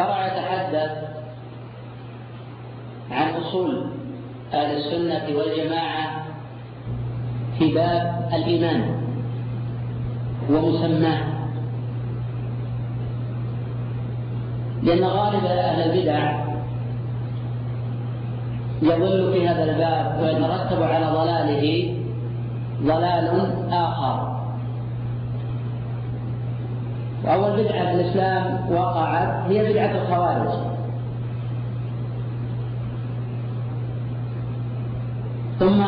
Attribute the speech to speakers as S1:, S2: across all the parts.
S1: شرع يتحدث عن أصول أهل السنة والجماعة في باب الإيمان ومسماه. لأن غالب أهل البدع يضل في هذا الباب ويترتب على ضلاله ضلال آخر. وأول بدعة في الإسلام وقعت هي بدعة الخوارج. ثم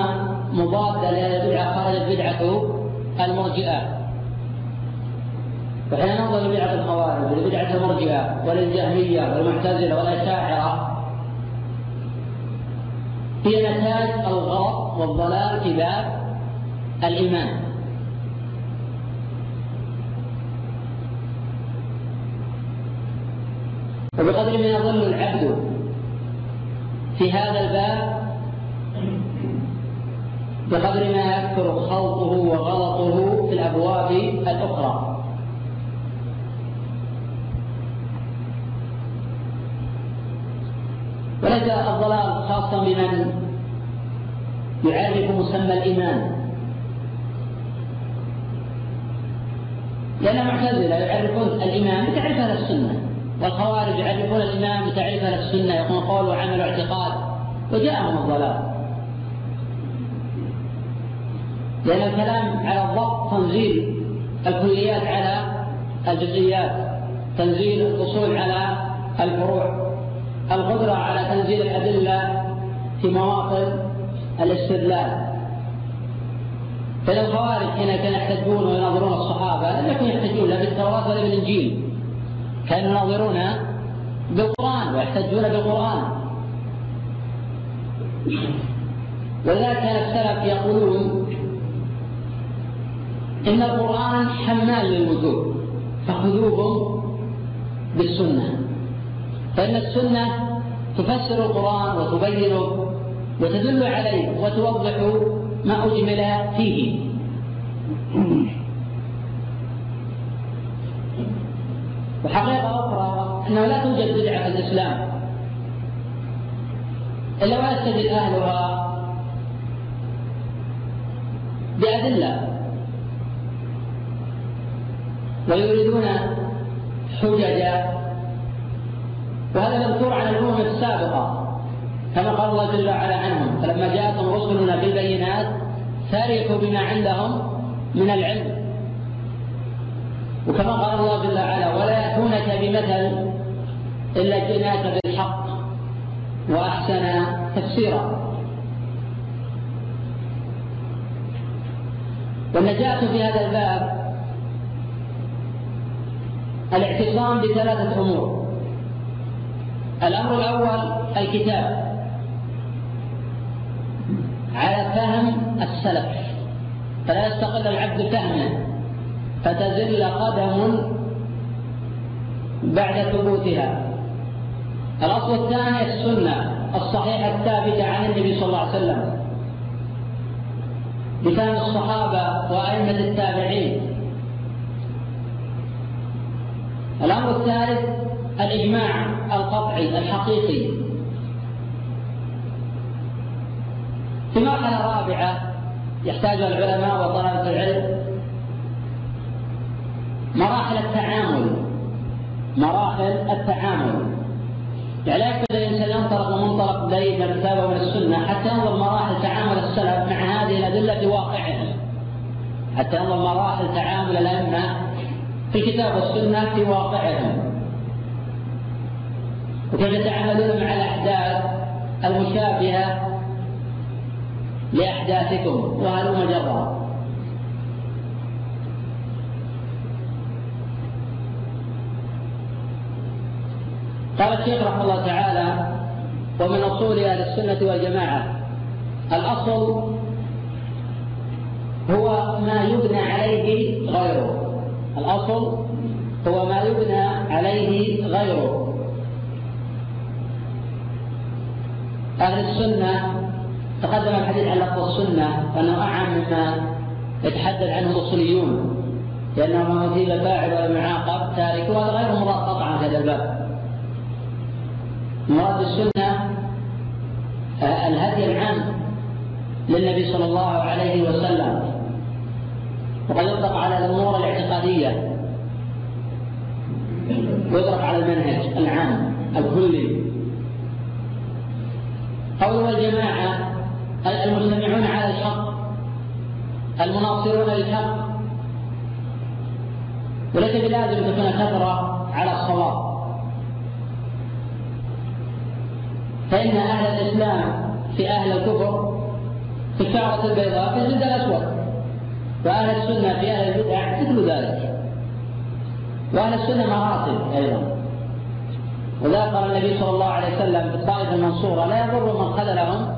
S1: مضادة لهذه البدعة خرجت بدعة المرجئة. وحين ننظر لبدعة الخوارج ولبدعة المرجئة وللجهمية والمعتزلة والأشاعرة هي نتاج الغلط والضلال في باب الإيمان. وبقدر ما يظل العبد في هذا الباب بقدر ما يكثر خلطه وغلطه في الأبواب الأخرى. وليس الضلال خاصا بمن يعرف مسمى الإيمان. لأن المعتزله يعرفون الإيمان بتعريف أهل السنة. والخوارج يعرفون الايمان بتعريف أهل السنة يكون قول وعمل واعتقاد وجاءهم الضلال. لأن الكلام على الضبط تنزيل الكليات على الجزئيات تنزيل الأصول على الفروع القدرة على تنزيل الأدلة في مواطن الاستدلال. فإن الخوارج حين كانوا يحتجون ويناظرون الصحابة لم يكونوا يحتجون لا بالتوراة ولا بالإنجيل كانوا يناظرون بالقرآن ويحتجون بالقرآن. ولذلك كان السلف يقولون إن القرآن حمال للوجوب فخذوهم بالسنة. فإن السنة تفسر القرآن وتبينه وتدل عليه وتوضح ما أجمل فيه. وحقيقة أخرى أنه لا توجد بدعة في الإسلام. إلا ويستدل أهلها بأدلة. ويريدون حججا وهذا مذكور عن الأمم السابقة كما قال الله جل وعلا عنهم فلما جاءتهم رسلنا بالبينات فرحوا بما عندهم من العلم. وكما قال بمثل إلا جئناك بالحق وأحسن تفسيرا. والنجاة في هذا الباب الاعتصام بثلاثة أمور. الأمر الأول الكتاب. على فهم السلف. فلا يستقل العبد فهمه فتزل قدم بعد ثبوتها. الأصل الثاني السنة الصحيحة الثابتة عن النبي صلى الله عليه وسلم. بفهم الصحابة وأئمة التابعين. الأمر الثالث الإجماع القطعي الحقيقي. في مرحلة رابعة يحتاجها العلماء وطلبة العلم. مراحل التعامل. مراحل التعامل. يعني لا يكفي الانسان ينطلق من منطلق دليل من الكتاب ومن السنة حتى ينظر مراحل تعامل السلف مع هذه الأدلة في واقعهم. حتى ينظر مراحل تعامل الأئمة في الكتاب والسنة في واقعهم. وكيف يتعاملون مع الأحداث المشابهة لأحداثكم؟ وهلم جرا قال الشيخ رحمه الله تعالى ومن أصول أهل السنة والجماعة الأصل هو ما يبنى عليه غيره. الأصل هو ما يبنى عليه غيره. أهل السنة تقدم الحديث عن لفظ السنة وأنه أعم مما يتحدث عنه الأصوليون لأنه ما أثيب فاعل ولا معاقب تارك وهذا غير مراد قطعا في هذا الباب. مراد السنة آه، الهدي العام للنبي صلى الله عليه وسلم. وقد يطلق على الأمور الاعتقادية. ويطلق على المنهج العام الكلي. قول الجماعة المجتمعون على الحق المناصرون للحق. وليس بلازم تكون كثره على الصواب. فإن أهل الإسلام في أهل الكفر في الشعرة البيضاء في الجلد الأسود. وأهل السنة في أهل البدع مثل ذلك. وأهل السنة مراتب أيضا. وذا قال النبي صلى الله عليه وسلم في الطائفه المنصوره لا يضر من خذلهم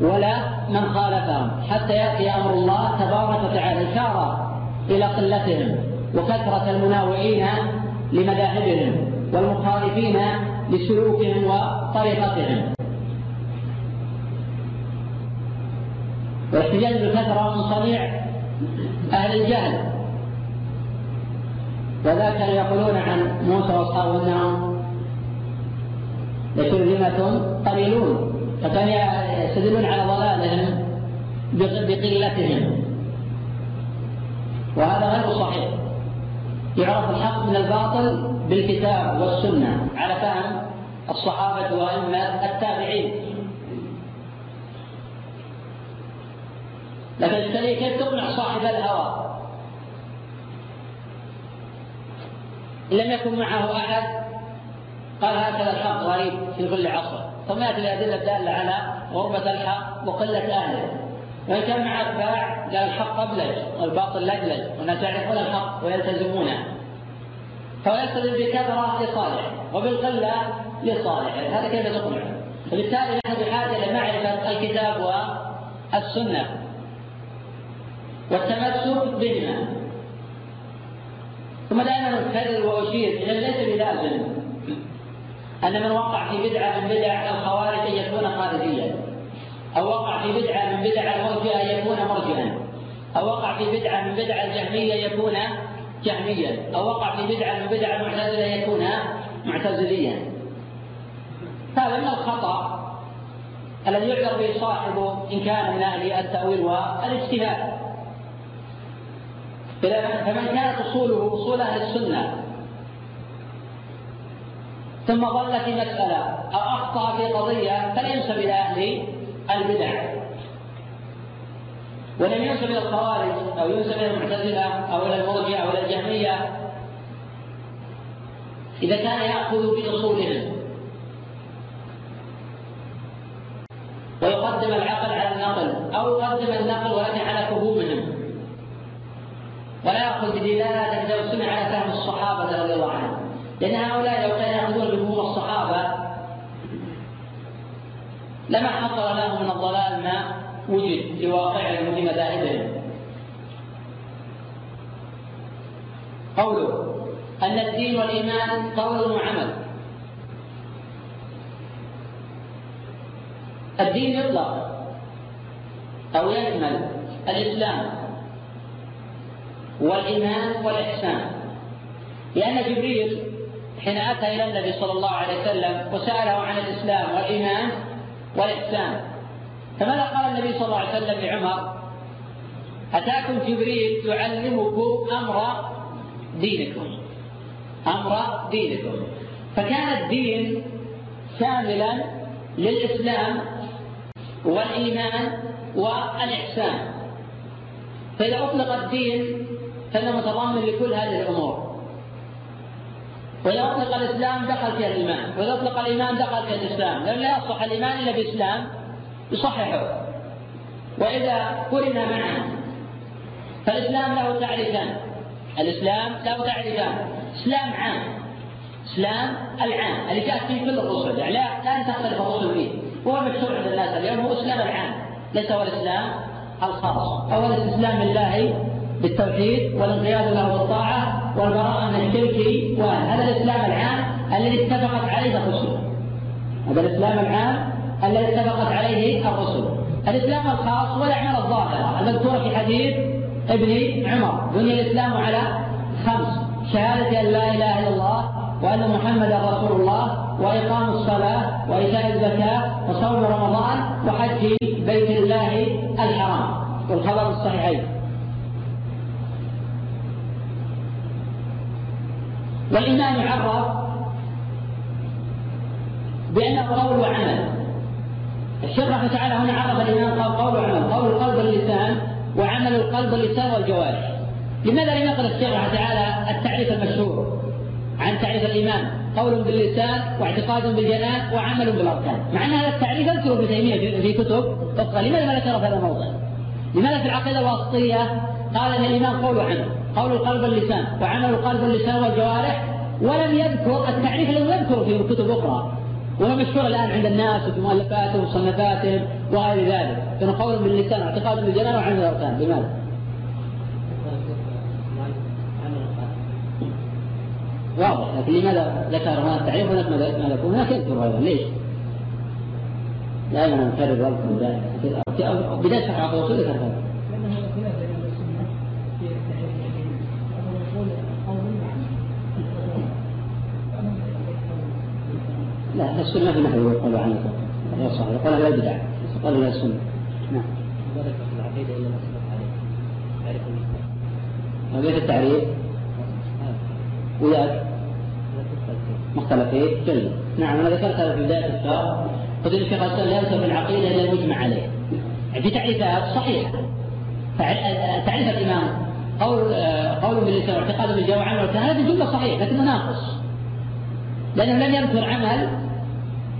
S1: ولا من خالفهم حتى يأتي أمر الله تبارك وتعالى إشارة إلى قلتهم وكثرة المناوئين لمذاهبهم والمخالفين لسلوكهم وطريقتهم. واحتجاج بالكثره من صنيع أهل الجهل. وذا كانوا يقولون عن موسى واصحابه انهم لشرذمة قليلون. فكانوا يستدلون على ضلالهم بقلتهم. وهذا غير صحيح. يعرف الحق من الباطل بالكتاب والسنة. على فهم الصحابة وأئمة التابعين. لكن الشريك كيف تقنع صاحب الهوى؟ إن لم يكن معه أحد قال هكذا الحق غريب في كل عصر. ثم يأتي الأدلة الدالة على غربة الحق وقلة أهله. وإن كان مع أتباع قال الحق أبلج والباطل لجلج والناس يعرفون الحق ويلتزمونه. فهو يستدل بكثرة لصالح وبالقلة لصالح هذا كيف تقنع فبالتالي نحن بحاجة إلى معرفه الكتاب والسنة. والتمسك بهما ثم دائما اكرر واشير إلى ليس بلازم أن من وقع في بدعة من بدع الخوارج أن يكون خارجيا. أو وقع في بدعة من بدع المرجئة أن يكون مرجئا. أو وقع في بدعة من بدع الجهمية يكون جهميا. أو وقع في بدعة من بدع المعتزلة يكون معتزليا. هذا من الخطأ الذي يعذر به صاحبه إن كان من أهل التأويل والإجتهاد. فمن كانت أصوله أصول أهل السنة ثم ظل في مسألة أو أخطأ في قضية فلينسب إلى أهل البدع. ولم ينسب إلى الخوارج أو ينسب إلى المعتزلة أو إلى المرجئة أو إلى الجهمية. إذا كان يأخذ بأصولهم. ويقدم العقل على النقل أو يقدم النقل ولكن على فهومهم. ولا يأخذ بدلالة الكتاب والسنة على فهم الصحابة رضي الله عنهم. لأن هؤلاء لو كانوا يأخذون بفهوم الصحابة لما حصل لهم من الضلال ما وجد في واقعهم وفي مذاهبهم قوله أن الدين والإيمان قول وعمل. الدين يطلق. أو يشمل الإسلام. والإيمان والإحسان. لأن جبريل حين أتى إلى النبي صلى الله عليه وسلم وسأله عن الإسلام والإيمان والإحسان فماذا قال النبي صلى الله عليه وسلم لعمر؟ أتاكم جبريل يعلمكم أمر دينكم. أمر دينكم. فكان الدين شاملا للإسلام والإيمان والإحسان. فإذا أطلق الدين فإنه متضمن لكل هذه الأمور. وإذا أطلق الإسلام دخل فيها الإيمان. وإذا أطلق الإيمان دخل فيها الإسلام. لأن لا يصح الإيمان إلا بإسلام يصححه. وإذا قرن معا فالإسلام له تعريفان. الإسلام له تعريفان. إسلام عام. إسلام العام. اللي جاءت فيه كل الرسل. يعني لا لا تختلف الرسل فيه. هو المشهور عند الناس اليوم هو إسلام العام. ليس هو الإسلام الخاص. أول الاستسلام لله بالتوحيد والانقياد له بالطاعة والبراءة من الشرك وهذا الإسلام العام الذي اتفقت عليه الرسل. هذا الإسلام العام الذي اتفقت عليه الرسل. الإسلام الخاص هو الأعمال الظاهرة المذكورة في حديث ابن عمر. بني الإسلام على خمس شهادة أن لا إله إلا الله وأن محمدا رسول الله وإقام الصلاة وإيتاء الزكاة وصوم رمضان وحج بيت الله الحرام. والخبر الصحيحين. والإيمان يعرف بأنه قول وعمل. الشيخ رحمه تعالى هنا عرف الإيمان قال قول وعمل. قول القلب واللسان وعمل القلب واللسان والجوارح. لماذا لم يقل الشيخ رحمه تعالى التعريف المشهور عن تعريف الإيمان؟ قول باللسان واعتقاد بالجنان وعمل بالأركان. مع أن هذا التعريف يذكره ابن تيمية في كتب أخرى. لماذا ما ذكره في هذا الموضع؟ لماذا في العقيدة الواسطية؟ قال أن الإيمان قول وعمل قول القلب واللسان وعمل القلب واللسان والجوارح. ولم يذكر التعريف الذي يذكره في كتب أخرى. وهو مشهور الآن عند الناس وفي مؤلفاتهم ومصنفاتهم وغير ذلك. كان قول باللسان واعتقاد بالجنان وعمل الأركان لماذا؟ واضح. لكن لماذا ذكر هنا التعريف هناك ما يكون هناك يذكر أيضا. ليش؟ دائما نكرر واذكر ذلك. بداية شرح الرسول ذكر هذا. لا السنة ما في نحو يقول عنه. غير صحيح. يقول لا البدع يقول لا السنة. نعم. تعريف التعريف. وياك. مختلفين جيد نعم أنا ذكرت هذا في الشهر قلت ان الشيخ الاسلام لا يذكر في العقيده الا المجمع عليه. في تعريفات صحيحة. تعريف الإمام. قول قول باللسان واعتقاد بالجوع وعمل هذه جملة صحيحة لكنه ناقص لأنه لم يذكر عمل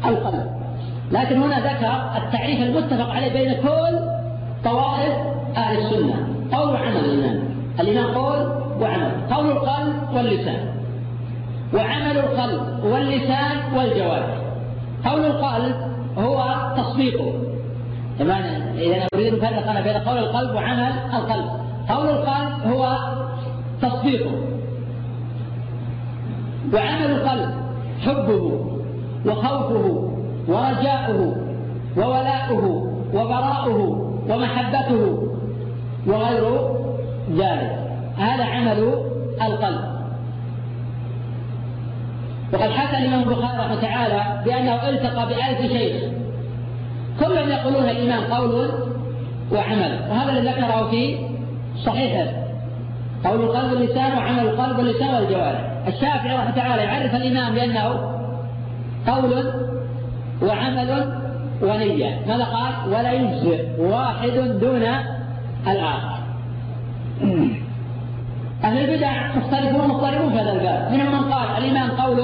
S1: القلب لكن هنا ذكر التعريف المتفق عليه بين كل طوائف أهل السنة. قول وعمل الايمان الايمان قول وعمل. قول القلب واللسان. وعمل القلب واللسان والجوارح. قول القلب هو تصديقه. بمعنى إذا أريد أن أفرق بين قول القلب وعمل القلب. قول القلب هو تصديقه. وعمل القلب حبه وخوفه ورجاؤه وولاؤه وبراؤه ومحبته وغير ذلك. هذا عمل القلب. وقد حكى الإمام البخاري رحمه تعالى بأنه التقى بألف شيخ كلهم يقولون الإيمان قول وعمل وهذا الذي ذكره في صحيحه. قول القلب واللسان وعمل القلب واللسان والجوارح. الشافعي رحمه تعالى يعرف الايمان بأنه قول وعمل ونية. ماذا قال؟ ولا يجزئ واحد دون الآخر. أهل البدع مختلفون مضطربون في هذا الباب. منهم من قال الإيمان قول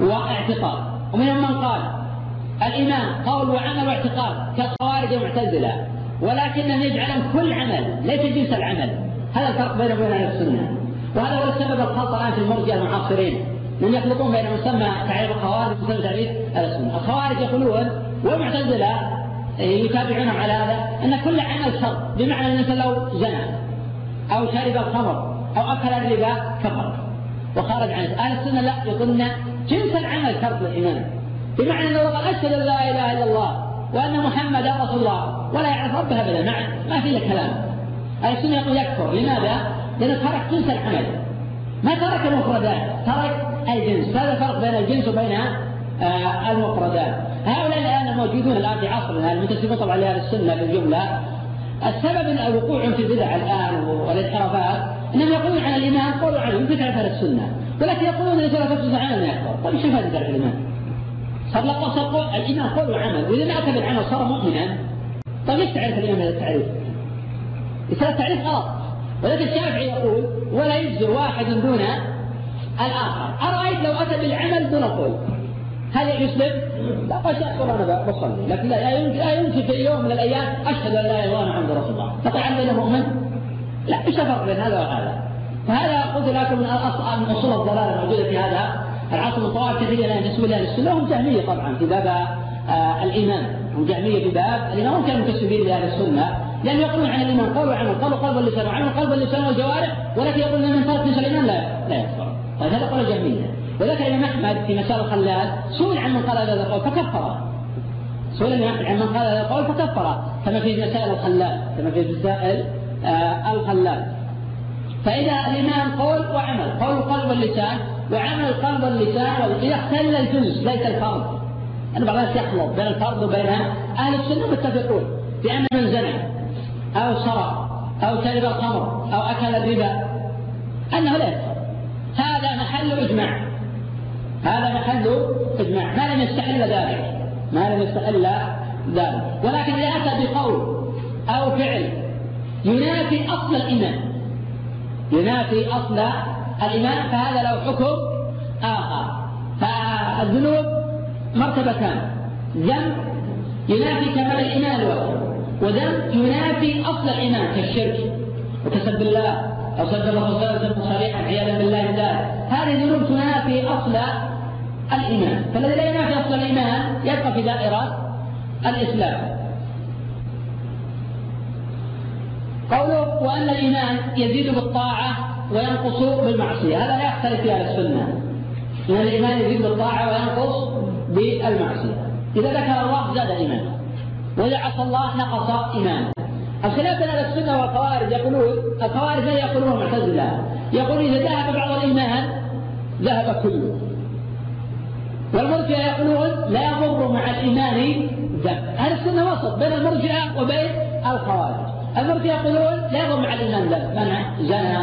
S1: واعتقاد. ومنهم من قال الإيمان قول وعمل واعتقاد كالخوارج والمعتزلة ولكنهم يجعلون كل عمل ليس جنس العمل. هذا الفرق بينه وبين أهل السنة. وهذا هو السبب الخلط الآن في المرجئة المعاصرين. من يخلطون بين مسمى تعريف الخوارج ومسمى تعريف أهل السنة. الخوارج يقولون والمعتزلة يتابعونهم على هذا أن كل عمل شر بمعنى أن لو زنى. أو شرب الخمر أو أكل الربا كفر وخرج عن أهل السنة لا يقولون جنس العمل شرط الإيمان بمعنى أنه قال أشهد أن لا إله إلا الله وأن محمدا رسول الله ولا يعرف ربه أبدا. مع ما في كلام. أهل السنة يقول يكفر. لماذا؟ لأنه ترك جنس العمل. ما ترك المفردات ترك الجنس. هذا الفرق بين الجنس وبين آه المفردات. هؤلاء الآن الموجودون الآن في عصرنا. المنتسبون طبعا لأهل السنة بالجملة. السبب وقوعهم في البدع الآن والانحرافات إنهم يقولون عن الايمان قولوا عنه مثل تعرف أهل السنة ولكن يقولون اذا لا تفسد عمل ما يكفر طيب إيش فائده تعرف الايمان؟ صار لك صار الايمان قول وعمل واذا ما أتى بالعمل صار مؤمنا. طيب ليش تعرف الايمان هذا التعريف؟ يصير التعريف غلط. ولكن الشافعي يقول ولا يجزي واحد دون الآخر. أرأيت لو أتى بالعمل دون قول هل يسلم؟ لا قد يقول أنا بصلي. لكن لا يمكن في يوم من الأيام أشهد أن لا إله إلا الله محمد رسول الله. قطع بين مؤمن؟ لا إيش الفرق بين هذا وهذا؟ فهذا قلت لكم من أصول الضلال الموجودة في هذا. العصر من طوائف كثيره لا ينتسبون إلى السنة وهم جهمية طبعا في باب آه الإيمان. هم جهمية في باب الإيمان. هم كانوا منتسبين لاهل السنة. لأن يقولون عن الإيمان. قول وعمل قالوا قلب اللسان وعمل قلب اللسان والجوارح. ولكن يقولون من ترك الإيمان لا لا يكفر هذا قول جهمية. وذكر الإمام أحمد في مسار الخلال سئل عن من قال هذا القول فكفر. سئل الإمام عن من قال هذا القول فكفر. كما في مسائل الخلال كما في مسائل آه الخلال. فإذا الإيمان قول وعمل قول القلب واللسان وعمل القلب واللسان إذا اختل الجنس ليس الفرد أن بعض الناس يخلط بين الفرد وبين أهل السنة متفقون بأن من زنى أو سرق أو شرب الخمر أو أكل الربا أنه لا هذا محل إجماع. هذا محل إجماع. ما لم يستحل ذلك ما لم يستحل ذلك ولكن إذا أتى بقول أو فعل ينافي أصل الإيمان. ينافي أصل الإيمان فهذا له حكم آخر. فالذنوب مرتبتان. ذنب ينافي كمال الإيمان وذنب ينافي أصل الإيمان كالشرك وكسب الله أو سب الرسول صلى الله عليه وسلم صريحا عياذا بالله هذه ذنوب تنافي أصل الإيمان. فالذي لا ينافي أصل الإيمان يبقى في دائرة الإسلام. قوله وأن الإيمان يزيد بالطاعة وينقص بالمعصية. هذا لا يختلف في أهل السنة. أن الإيمان يزيد بالطاعة وينقص بالمعصية. إذا ذكر الله زاد إيمانه. وإذا عصى الله نقص إيمانه. الخلاف بين أهل السنة والخوارج يقولون الخوارج لا يقولون المعتزله يقول إذا ذهب بعض الإيمان ذهب كله. والمرجئه يقولون لا يضر مع الإيمان ذنب. أهل السنة وسط بين المرجئه وبين الخوارج. المرجئه يقولون لا يضر مع الإيمان ذنب. من زنى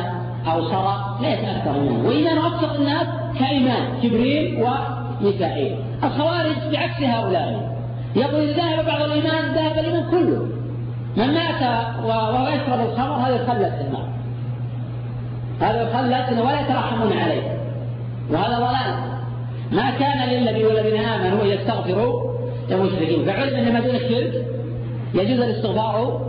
S1: أو سرق لا يتأثر منه. وإيمان ابسط الناس كإيمان جبريل وميكائيل. الخوارج بعكس هؤلاء. يقول اذا ذهب بعض الإيمان ذهب الإيمان كله. من مات وهو يشرب الخمر هذا يخلد في النار هذا يخلد ولا يترحمون عليه. وهذا ضلال. ما كان للذي والذين آمنوا ان يستغفروا للمشركين. فعلم أن ما دون الشرك يجوز الاستغفار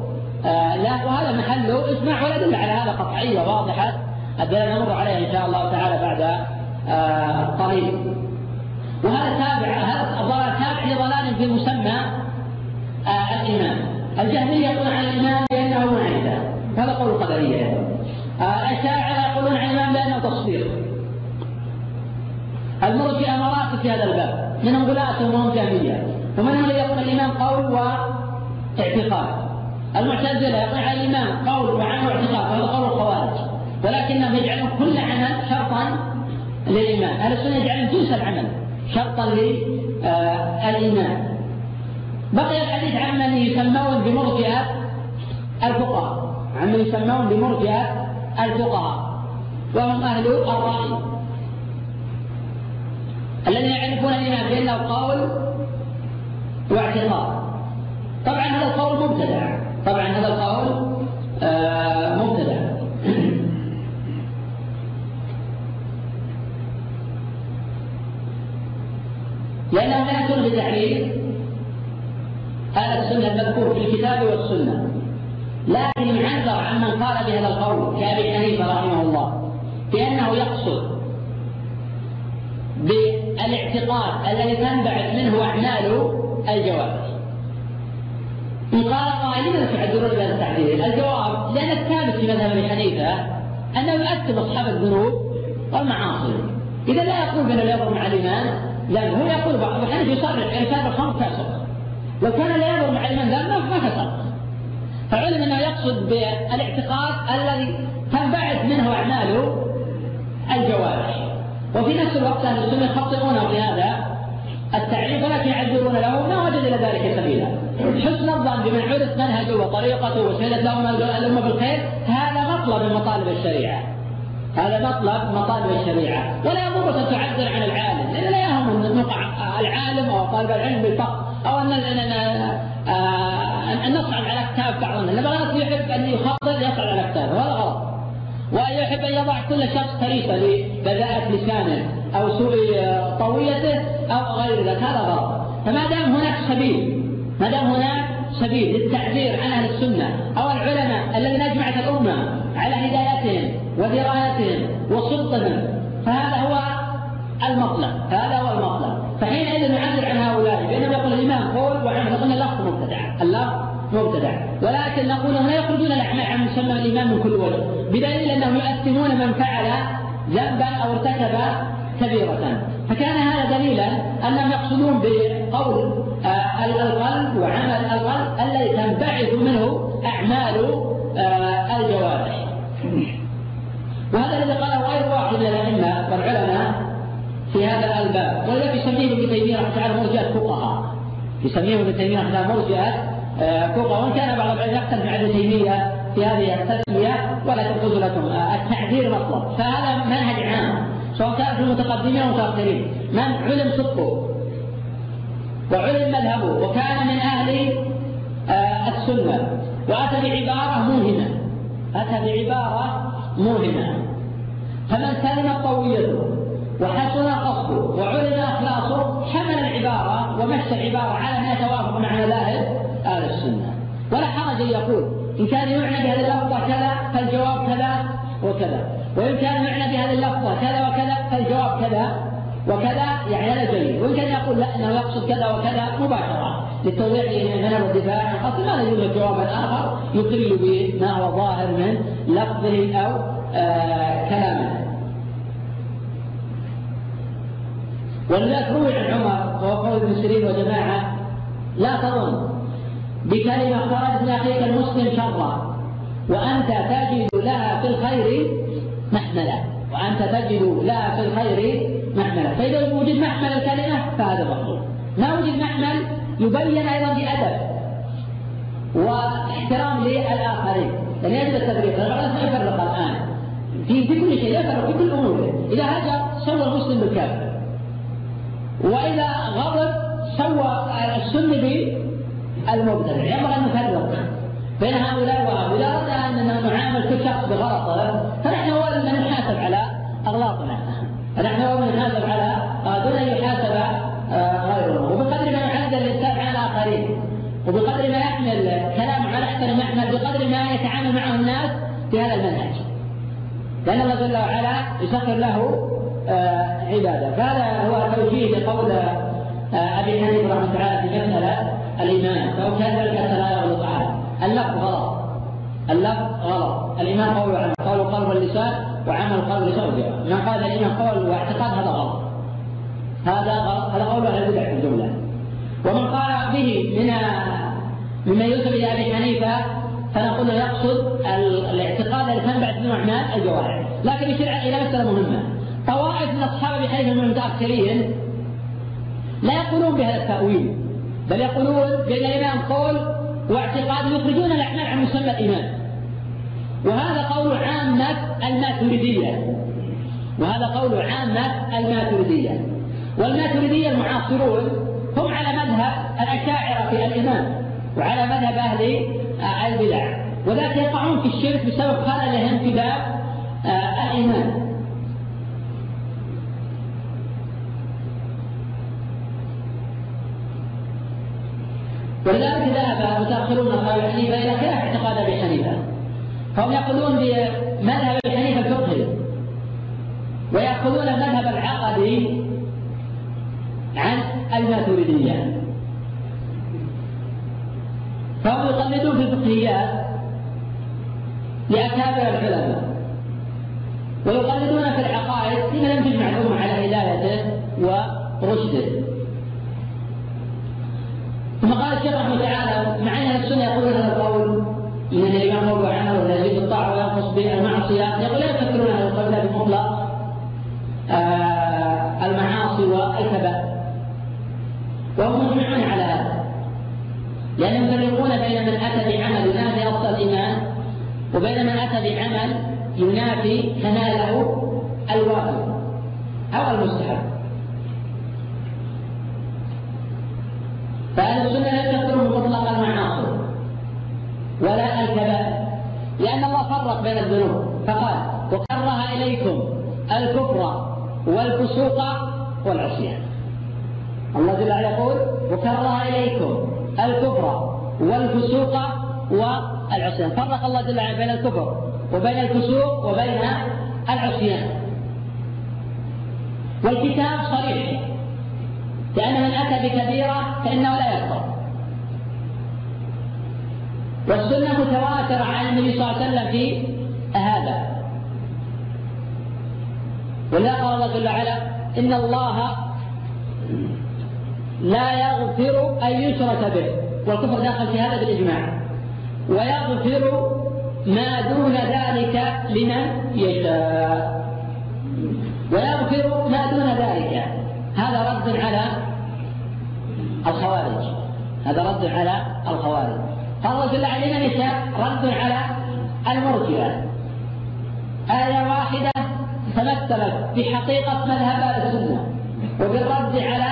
S1: آه لا وهذا محله اسمع ولا دل على هذا قطعيه واضحه الدلالة نمر عليها إن شاء الله تعالى بعد آه قليل وهذا تابع هذا الضلال تابع لضلال في مسمى آه الإيمان. الجهمية يقولون عن الإمام بأنه معجزة هذا قول القدرية الأشاعرة يقولون عن الإمام بأنه تصوير المرجئة مراتب في هذا الباب. منهم غلاة وهم جهمية ومنهم الذي يقول الإمام قول واعتقاد. المعتزلة عن الإمام قول وعمل واعتقاد وهذا قول الخوارج. ولكنهم يجعلون كل عمل شرطا للإيمان. أهل السنة يجعلون جنس العمل شرطا للإيمان. بقي الحديث عمن يسمون بمرجئة الفقهاء. عمن يسمون بمرجئة الفقهاء. وهم أهل الرأي. الذين يعرفون الإيمان بأنه قول واعتقاد. طبعا هذا القول مبتدع. طبعا هذا القول آه مبتدع. لأنه لا يكون بتعريف هذا السنة المذكور في الكتاب والسنة. لكن يعذر عمن قال بهذا القول كأبي حنيفة رحمه الله بأنه يقصد بالاعتقاد الذي تنبعث منه أعمال الجوارح إن قال قائل لماذا تعذرون بهذا التعبير؟ الجواب لأن الثابت في مذهب أبي حنيفة أنه يؤثر أصحاب الذنوب والمعاصي. إذا لا يقول بأنه لا يضر مع الإيمان لا هو يقول أبو حنيفة يصرح إرسال الخمر كسر لو كان لا ينظر مع الإمام ذنب ما كسر فعلم أنه يقصد بالاعتقاد الذي تنبعث منه أعمال الجوارح وفي نفس الوقت أهل السنة يخطئونه في هذا التعريف ولكن يعذرون له ما وجد إلى ذلك سبيلا. حسن الظن بمن عرف منهجه وطريقته وشهدت لهم الأمة بالخير هذا مطلب من مطالب الشريعة. هذا مطلب مطالب الشريعة. ولا يضرك أن تعذر عن العالم لأن لا يهم أن نقع العالم أو طالب العلم بالفقر أو أن أن نصعد على كتاب بعضنا. لما غلط يحب أن يخطط يصعد على كتابه هذا غلط. وأن يحب أن يضع كل شخص فريسة لبذاءة لسانه أو سوء طويته أو غير ذلك هذا غلط فما دام هناك سبيل ما دام هناك سبيل للتعبير عن أهل السنة أو العلماء الذين أجمعت الأمة على هدايتهم ودرايتهم وصدقهم فهذا هو المطلب هذا هو المطلب فحينئذ نعبر عن هؤلاء بينما يقول الإمام قول وعمل نقول اللفظ مبتدع اللفظ مبتدع. ولكن نقول هنا يخرجون الاعمال عن مسمى الإمام من كل وجه بدليل أنهم يؤثمون من فعل ذنبا أو ارتكب كبيرة. فكان هذا دليلا أنهم يقصدون بقول آه القلب وعمل القلب الذي تنبعث منه أعمال آه الجوارح. وهذا الذي قاله غير واحد من الأئمة والعلماء في هذا الباب. ولذلك يسميه ابن تيمية رحمه الله مرجئه فقهاء. يسميه ابن تيمية رحمه الله مرجئه فقهاء. وإن كان بعض العلماء يختلف مع ابن تيمية في هذه التسمية ولكن قلت لكم التعبير مطلب فهذا منهج عام سواء كان في المتقدمين والمتاخرين من علم صدقه وعلم مذهبه وكان من أهل آه، السنة وأتى بعبارة موهمة أتى بعبارة موهمة. فمن سلم طويته وحسن قصده وعلم أخلاصه حمل العبارة ومشى العبارة على ما يتوافق مع مذاهب أهل السنة. ولا حرج أن يقول ان كان يعنى بهذه اللفظة كذا فالجواب كذا وكذا. وإن كان يعنى بهذه اللفظة كذا وكذا فالجواب كذا وكذا يعني هذا جيد. وإن كان يقول لا إنه يقصد كذا وكذا مباشرة. للتوضيح من والدفاع عن قصد ما يوجد جوابا اخر يقل بما هو ظاهر من لفظه أو آه كلامه. ولذلك روي عن عمر وهو قول ابن سيرين وجماعة لا تظن بكلمة خرجت من أخيك المسلم شرا. وأنت تجد لها في الخير محملا وأنت تجد لها في الخير محملا فإذا وجد محمل الكلمة فهذا مطلوب. ما وجد محمل يبين أيضا بأدب واحترام للآخرين. لأن يجب التفريق البعض ما يفرق الآن. في كل شيء يفرق في كل اموره إذا هجر سوى المسلم بالكافر وإذا غضب سوى السني بالمبتدع ينبغي ان نفرق بين هؤلاء وهؤلاء اذا اردنا أن نعامل كل شخص بغلطه فنحن هو من نحاسب على أغلاطنا. فنحن هو من نحاسب على دون أن يحاسب آه، غيره وبقدر ما يعدل الإنسان على الاخرين وبقدر ما يحمل كلام على احسن محمل بقدر ما يتعامل معه الناس في هذا المنهج. لأن الله جل وعلا يسخر له آه، عبادة. فهذا هو توجيه لقول آه، أبي حنيفة رحمة الله تعالى في مساله الإيمان. فهو كذلك لا يغلط تعالى اللفظ غلط. اللفظ غلط. الإيمان قول وعمل. قول القلب واللسان وعمل واللسان والجوارح من قال الإيمان قول واعتقاد هذا غلط. هذا غلط. هذا قول أهل البدع في الجملة. ومن قال به من مما ينسب إلى أبي حنيفة فنقول يقصد الاعتقاد الذي تنبعث منه اعمال الجوارح. لكن يشير إلى مسألة مهمة. طوائف من أصحاب أبي حنيفة من المتأخرين لا يقولون بهذا التأويل. بل يقولون بأن الايمان قول واعتقاد يخرجون الاعمال عن مسمى الايمان وهذا قول عامة الماتريدية. وهذا قول عامة الماتريدية. والماتريدية المعاصرون هم على مذهب الأشاعرة في الايمان وعلى مذهب أهل البدع. وذلك يقعون في الشرك بسبب خللهم في باب آه، الايمان ولذلك ذهب المتاخرون ابي حنيفه إلى خلاف اعتقاد أبي حنيفة. فهم يقولون بمذهب أبي حنيفة الفقهي. ويأخذون المذهب العقدي عن الماتريدية. فهم يقلدون في الفقهيات لأكابر العلماء. ويقلدون في العقائد لمن لم تجمع الأمة على هدايته ورشده. ثم قال الشيخ رحمه تعالى. مع أن السنة يقولون هذا القول إن الامام هو عمل ولا يزيد الطاعه وينقص بالمعصية. يقول لا يفكرون هذا القول بمطلق آه المعاصي والكبائر وهم مجمعون على هذا. لأنهم يفرقون بين من أتى بعمل ينافي اصل الإيمان وبين من أتى بعمل ينافي كماله الواجب أو المستحب. فأهل السنة لم يذكروا مطلق المعاصي ولا الكبائر. لأن الله فرق بين الذنوب. فقال وكره إليكم الكفر والفسوق والعصيان. الله جل وعلا يقول وكره إليكم الكفر والفسوق والعصيان. فرق الله جل وعلا بين الكفر وبين الفسوق وبين العصيان. والكتاب صريح. لأن من أتى بكبيرة فإنه لا يكفر. والسنة متواترة عن النبي صلى الله عليه وسلم في هذا. ولذا قال الله جل وعلا إن الله لا يغفر أن يشرك به. والكفر داخل في هذا بالإجماع. ويغفر ما دون ذلك لمن يشاء. ويغفر ما دون ذلك. هذا رد على الخوارج. هذا رد على الخوارج. قال جل وعلا النساء رد على المرجئة. آية واحدة تمثلت بحقيقة مذهب أهل السنة وبالرد على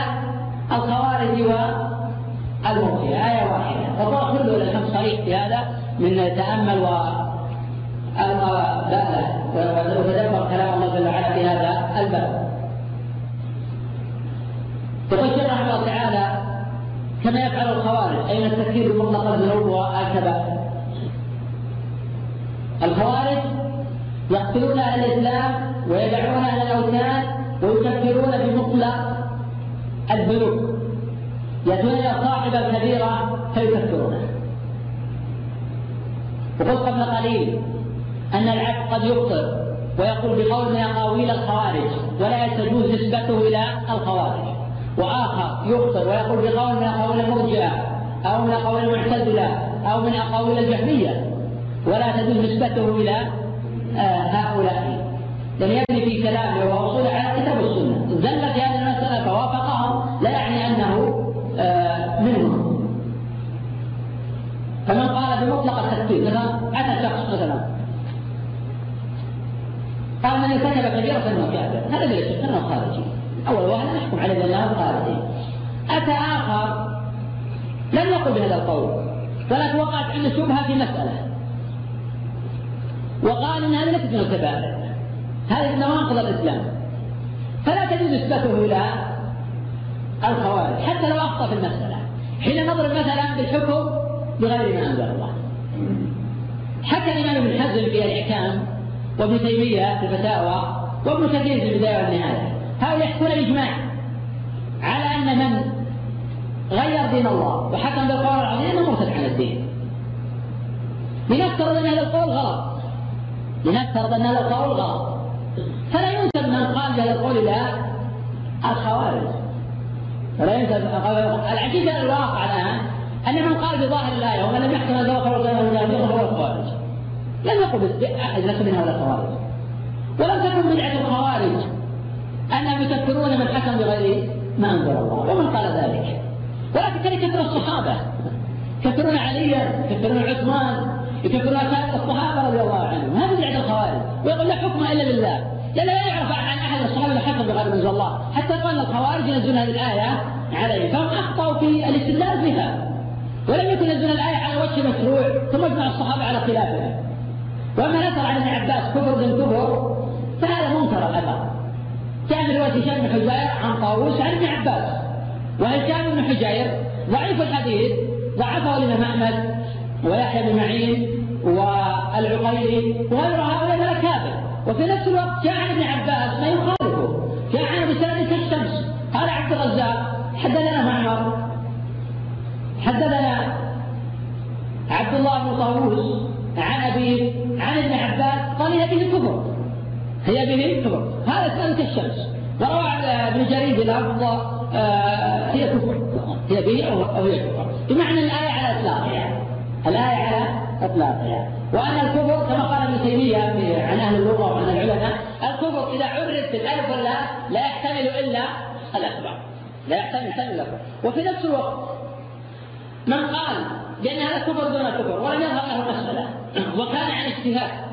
S1: الخوارج والمرجئة. آية واحدة. والله كله لكم صريح في هذا من تأمل و وتدبر كلام الله جل وعلا في هذا الباب. الشيخ رحمه الله تعالى كما يفعل الخوارج أي من التفكير المطلق الذنوب والكبائر الخوارج يقتلون أهل الإسلام ويدعون أهل الأوثان ويكفرون بمطلق الذنوب ياتون إلى صاحب الكبيرة فيكفرونه. وقلت قبل قليل أن العبد قد يخطئ ويقول بقول من اقاويل الخوارج ولا تجوز نسبته إلى الخوارج. وآخر يخطئ ويقول بقول من اقاويل المرجئة أو من أقاويل المعتزلة أو من أقاويل الجهمية. ولا تجوز نسبته إلى آه، هؤلاء. لم يبني في كلامه واصول على كتاب السنة زل في هذه المسألة فوافقهم لا يعني أنه آه، منهم. فمن قال بمطلق التكفير مثلا اتى شخص مثلا. قال من ارتكب كبيره فانه كافر هذا ليس انه خارجي أول واحد نحكم عليه بانه خارجي أتى آخر لم يقل بهذا القول ولكن وقعت عنده شبهة في مسألة. وقال ان هذه ليست من الكبائر. هذه من نواقض الإسلام. فلا تجوز نسبته إلى الخوارج حتى لو أخطأ في المسألة. حين نضرب مثلا بالحكم بغير ما أنزل الله. حتى الإمام ابن حزم في الإحكام وابن تيمية في الفتاوى وابن كثير في البداية والنهاية. هؤلاء يحكون الإجماع على أن من غير دين الله وحكم بالقول العظيم انه مرتد عن الدين. لنفترض أن هذا القول غلط. لنفترض أن هذا القول غلط. فلا ينسب من قال بهذا القول إلى الخوارج. ولا ينسب العجيب الواقع الآن أن من قال بظاهر الايه ومن لم يحكم هذا القول هو الخوارج. لم يقل احد ليس من هؤلاء الخوارج. ولم تكن بدعة الخوارج. انهم يكفرون من حكم بغير ما أنزل الله ومن قال ذلك. ولكن كان يكفر الصحابة يكفرون عليا يكفرون عثمان يكفرون الصحابة رضي الله عنهم. هذا بدعه الخوارج ويقول لا حكم إلا لله. لأنه لا يعرف عن أحد الصحابة إلا حكم بغير من الله. حتى قال الخوارج ينزلون هذه الآية عليه فهم أخطأوا في الاستدلال بها. ولم يكن ينزلون الآية على وجه مشروع ثم اجمع الصحابة على خلافها. وأما نثر عن ابن عباس كفر بن كفر فهذا منكر الأثر من رواية هشام بن حجير عن طاووس عن ابن عباس. وهشام بن حجير ضعيف الحديث. ضعفه الإمام أحمد ويحيى بن معين والعقيلي وغير هؤلاء من الأكابر وفي نفس الوقت جاء عن ابن عباس ما يخالفه. جاء عن بسند كالشمس قال عبد الرزاق حدثنا معمر. حدثنا عبد الله بن طاووس عن أبيه عن ابن عباس قال هي به كفر. هي به كفر. هذا اسناد كالشمس وروى ابن جرير بلفظ آه هي كفر. هي به أو هي كفر. بمعنى الآية على اطلاقها الآية على إطلاقها وأن الكفر كما قال ابن تيمية عن أهل اللغة وعن العلماء الكفر إذا عرف بالألف واللام لا يحتمل إلا الأكبر. لا يحتمل إلا الأكبر. وفي نفس الوقت من قال بأن هذا كفر دون كفر ولم يظهر له مسألة. وكان عن اجتهاد.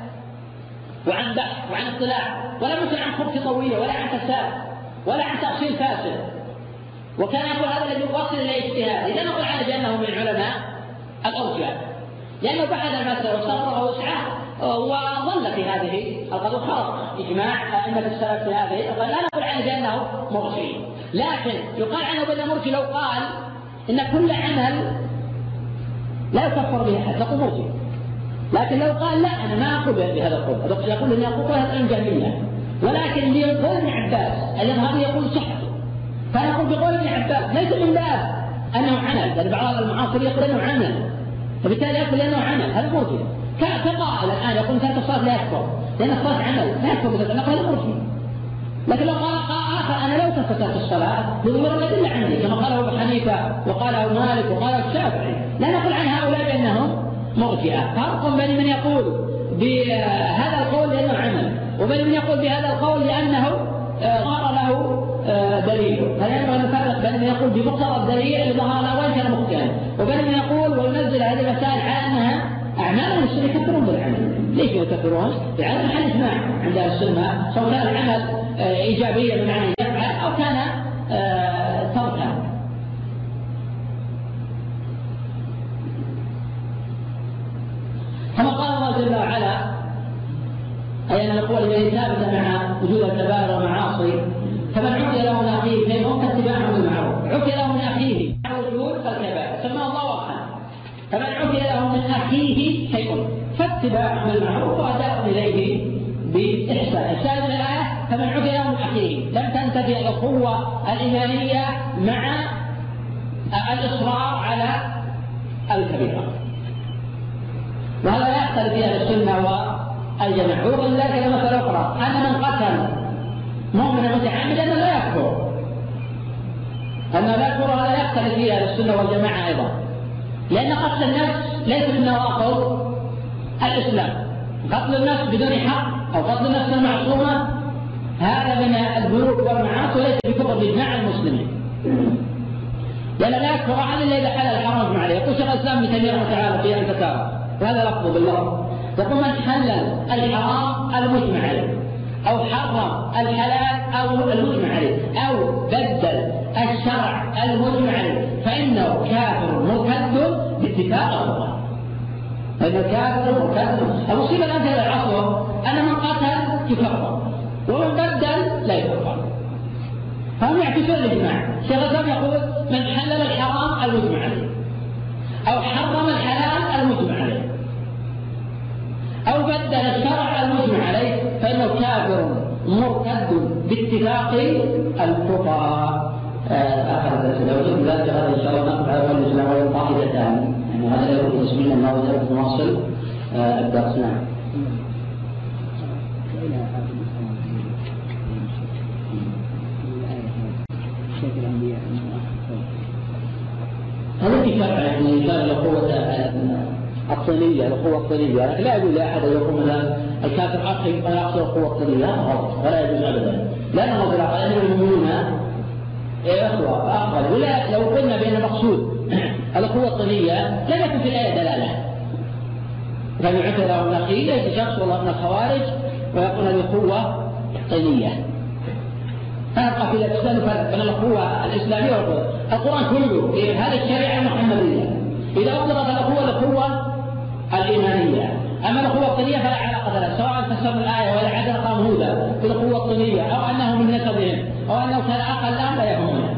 S1: وعن بحث وعن اطلاع. ولم يكن عن خبث طويلة ولا عن فساد ولا عن تأصيل فاسد. وكان يقول هذا الذي يوصل إلى اجتهاد إذا نقول عنه بأنه من العلماء الأرجاء لأنه بعد المسألة وصبر وسعة وظل في هذه القضية خلاص إجماع أئمة السلف في هذه لا نقول عنه بأنه مرجي لكن يقال عنه بأنه مرجي لو قال إن كل عمل لا يكفر به أحد. نقول لكن لو قال لا أنا ما أقول بهذا القول. يقول إني أقول هذا الجهمية ولكن ليقول ابن عباس هذا يقول صحته فأنا أقول بقول ابن عباس ليس من باب أنه عمل. لأن بعض المعاصر يقول أنه عمل. وبالتالي يقول لأنه عمل. هذا مرجئ كقائل الآن يقول ترك الصلاة لا يكفر. لأن الصلاة عمل. لا يكفر نقول هذا مرجئ لكن لو قال آخر أنا لو تركت الصلاة بظهور الأدلة عندي. كما قاله أبو حنيفة وقاله مالك وقاله الشافعي. لا نقول عن هؤلاء بأنهم مرجئة. فرق بين من يقول بهذا القول لأنه عمل وبين من يقول بهذا القول لأنه آه، ظهر له آه، دليل. هل ينبغي أن نفرق؟ بين من يقول بمقتضى الدليل اللي ظهر له وإن كان وبين من يقول وينزل هذه المسائل على أنها أعمال المسلمين يكفرون بالعمل. ليش يكفرون؟ لأن محل إجماع عند أهل السنة سواء كان العمل ايجابيا بمعنى يفعل أو كان الله جل وعلا. أي أن القوة التي ثابتة مع وجود الكبائر والمعاصي فمن عفي له من أخيه شيء فاتباع بالمعروف. عفي له من أخيه مع وجود فالكبائر. سماه الله وقتا. فمن عفي له من أخيه شيء فاتباع بالمعروف وأداء إليه بإحسان. من الآية فمن عفي له من أخيه. لم تنتفي الأخوة الإيمانية مع الإصرار على الكبيرة. وهذا يختلف في أهل السنة الجماعة ويقول ذلك مسألة أخرى. أن من قتل مؤمنا متعمدا لا يكفر. أن لا يكفر هذا يختلف فيه أهل السنة والجماعة أيضا. لأن قتل النفس ليس من نواقض الإسلام. قتل النفس بدون حق أو قتل النفس المعصومة هذا من الذنوب والمعاصي وليس بكفر بإجماع المسلمين. لأن لا يكفر أحد إلا إذا حل الحرام عليه. يقول شيخ الإسلام ابن تيمية رحمه الله في أن تتابع. وهذا لفظ باللفظ يقول من حلل الحرام المجمع عليه أو حرم الحلال أو المجمع عليه أو بدل الشرع المجمع عليه فإنه كافر مرتد باتفاق الله فإنه كافر مرتد المصيبة الآن في العصر أن من قتل يكفر ومن بدل لا يكفر. فهم يعكسون الإجماع. شيخ الإسلام يقول من حلل الحرام المجمع عليه. أو حرم الحلال المجمع عليه. أو بدل الشرع المجمع عليه فإنه كافر مرتد باتفاق الفقهاء آه، آخر درس لو ذلك هذا إن شاء الله نقف على الإسلام وهي قاعدتان يعني هذا لا يكون تسمينا أنه نواصل آه، الدرس نعم. هذا في شرع يعني كان له قوة الطينية القوة الطينية لكن لا يجوز لأحد أن يقول مثلا الكافر ولا يقصد القوة الطينية هذا غلط ولا يجوز أبدا. لأنه في العقل أن المؤمنون إخوة أخوة ولا لو قلنا بأن المقصود القوة الطينية لم يكن في الآية دلالة. فمن عثر له أخيه ليس شخص والله من الخوارج ويقول هذه قوة طينية فيبقى في الإسلام فرق بين القوة الإسلامية والقوة. القرآن كله في هذه الشريعة المحمدية. إذا أطلقت الأخوة الأخوة الإيمانية. أما الأخوة الطينية فلا علاقة لها سواء فسر الآية ولا عدل قام هدى في الأخوة الطينية أو أنه من نسبهم أو أنه كان أقل الآن لا يهمنا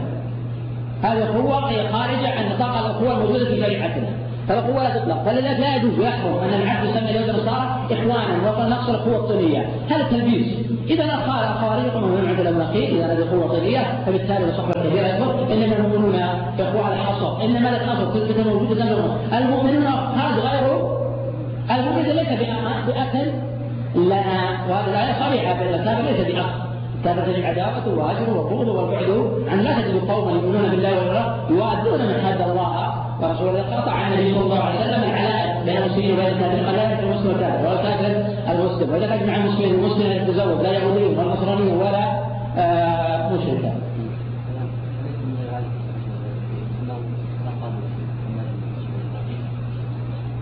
S1: هذه الأخوة هي خارجة عن نطاق الأخوة الموجودة في شريعتنا. فالأخوة لا تطلق. فلذلك لا يجوز ويحرم أن العبد يسمي اليهود والنصارى إخوانا وقال نقص الأخوة الطينية هذا تلبيس إذا الخوارج الخوارج يقولون من عند المناقيل إذا هذه أخوة طينية فبالتالي الصحبة الكبيرة يقول إنما المؤمنون إخوة على الحصر إنما لا تحصر تثبت موجودة المؤمنون خارج غيره المؤمن ليس بأكل لنا وهذه الآية صريحة بأن الكافر ليس بأخ كانت العداوة والهجر والبغض والبعد عن لا تجد قوما يؤمنون بالله والله يؤدون من حد الله ورسوله. قطع عن النبي صلى الله عليه وسلم العلاء بين المسلمين وبين الكافرين قال لا يكفر المسلم الكافر ولا الكافر المسلم واذا تجمع المسلمين المسلم يتزوج لا يهودي ولا نصراني ولا آه مشركا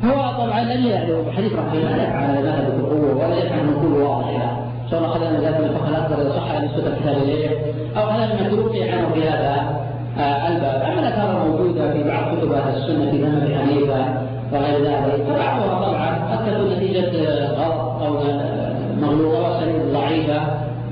S1: هو طبعا لن يعني حديث رحمه الله على ذلك القوه ولا يفهم من كل واضح سواء اخذنا ذلك من الفقه الاكبر اذا صح نسبه الكتاب اليه أو من توفي عنه في هذا آه، الباب اما الاثار موجوده في بعض كتب أهل السنة في ذهب حنيفه وغير ذلك فبعضها طبعا قد تكون نتيجة آه، غلط أو آه، مغلوطه وسند ضعيفه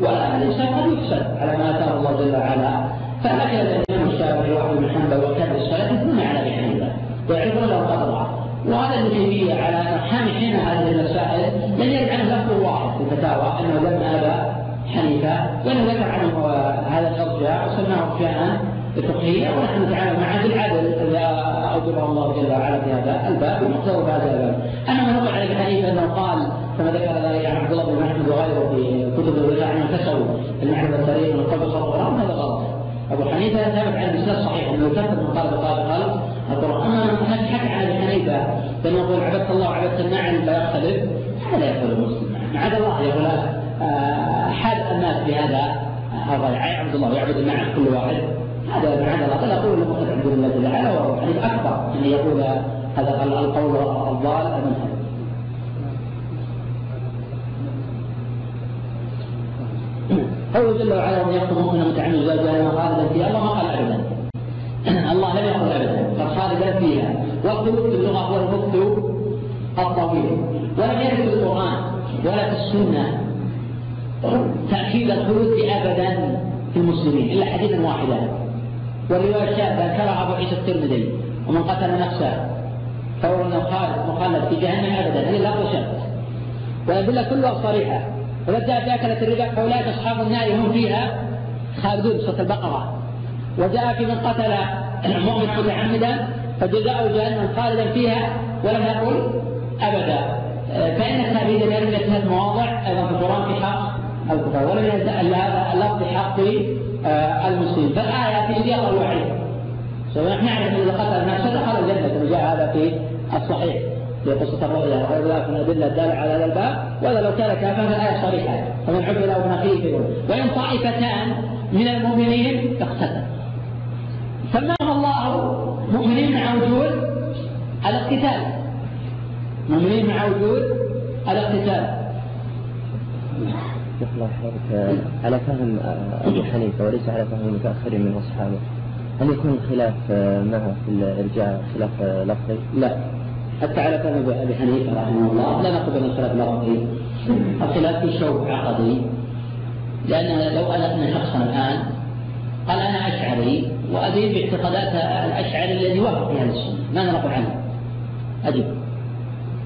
S1: والانسان قد يفسد على ما أتاه الله جل وعلا. فهكذا الامام الشافعي واحمد بن حنبل وكذا السلف يثنون على ابي حنيفه ويعرفون له قدره وهذا ابن تيميه على أرحام حين هذه المسائل لم يرد عنه لفظ واحد في الفتاوى. إنه لم ابا حنيفة وإنه ذكر عنه هذا الارجاء وسماه ارجاء فقهيه ونحن نتعامل معه بالعدل. الذي اوجبه الله جل وعلا في هذا الباب ومقتضى هذا الباب. اما من نقل عن ابن حنيفه أنه قال كما ذكر ذلك عن عبد الله بن محمد وغيره في كتب الولاء انهم كسروا المعرفه التاريخ من قبل صلى الله هذا غلط. أبو حنيفة ثابت عن الإسناد صحيح أنه كفر من قال قال قال اما من حكى عن أبي حنيفة بانه يقول عبدت الله وعبدت النعم لا يختلف هذا يقول المسلم معاذ الله يقول آه، حاد الناس بهذا هذا يعبد الله ويعبد المعنى كل واحد هذا معنى الله. لا يقول المخلص عبد الله جل وعلا وهو حديث أكبر إن يقول هذا القول الضال المنهج قوله جل وعلا ومن يقتل مؤمنا متعمد زوجها خالدا فيها الله ما قال أبدا. الله لم يقل أبدا. قال خالدا فيها. والخلود في اللغة هو المكت الطويل ولم يرد في القرآن ولا في السنة تأكيد الخلود أبدا في المسلمين إلا حديثا واحدا. والرواية الشاذه ذكرها أبو عيسى الترمذي ومن قتل نفسه فهو انه خالد مخلد في جهنم ابدا هذه لا شاذ والادله كلها صريحة. وقد جاء في أكلة الربا فأولئك أصحاب النار هم فيها خالدون سورة البقرة. وجاء في من قتل مؤمن متعمدا فجزاؤه جهنم خالدا فيها ولم يقل أبدا. فإن التأبيد يرد في هذه المواضع أيضا في القرآن في حق الكفار ولم ينزل هذا اللفظ حق آه، المسلمين. فالآية في سياق الوعيد. نحن نعرف إذا قتل نفسه دخل الجنة وجاء هذا في الصحيح. في قصة الرؤيا وغير ذلك من الأدلة الدالة على هذا الباب. وهذا لو كان كافرا فالآية صريحة. فمن عفي له من أخيه وإن طائفتان من المؤمنين اقتتلوا. سماهم الله مؤمنين مع وجود الاقتتال. مؤمنين مع وجود الاقتتال.
S2: الله على فهم ابي حنيفة وليس على فهم المتاخرين من أصحابه. هل يكون الخلاف معه في الإرجاع خلاف لفظي؟
S1: لا. حتى على فهم أبي حنيفة رحمه الله لا نقبل الخلاف لفظي الخلاف في شوق عقدي؟ لأن لو ان شخصا الآن قال أنا أشعري وادين باعتقادات الأشعري الذي وافق في أهل السنة ماذا نقول عنه؟ اجب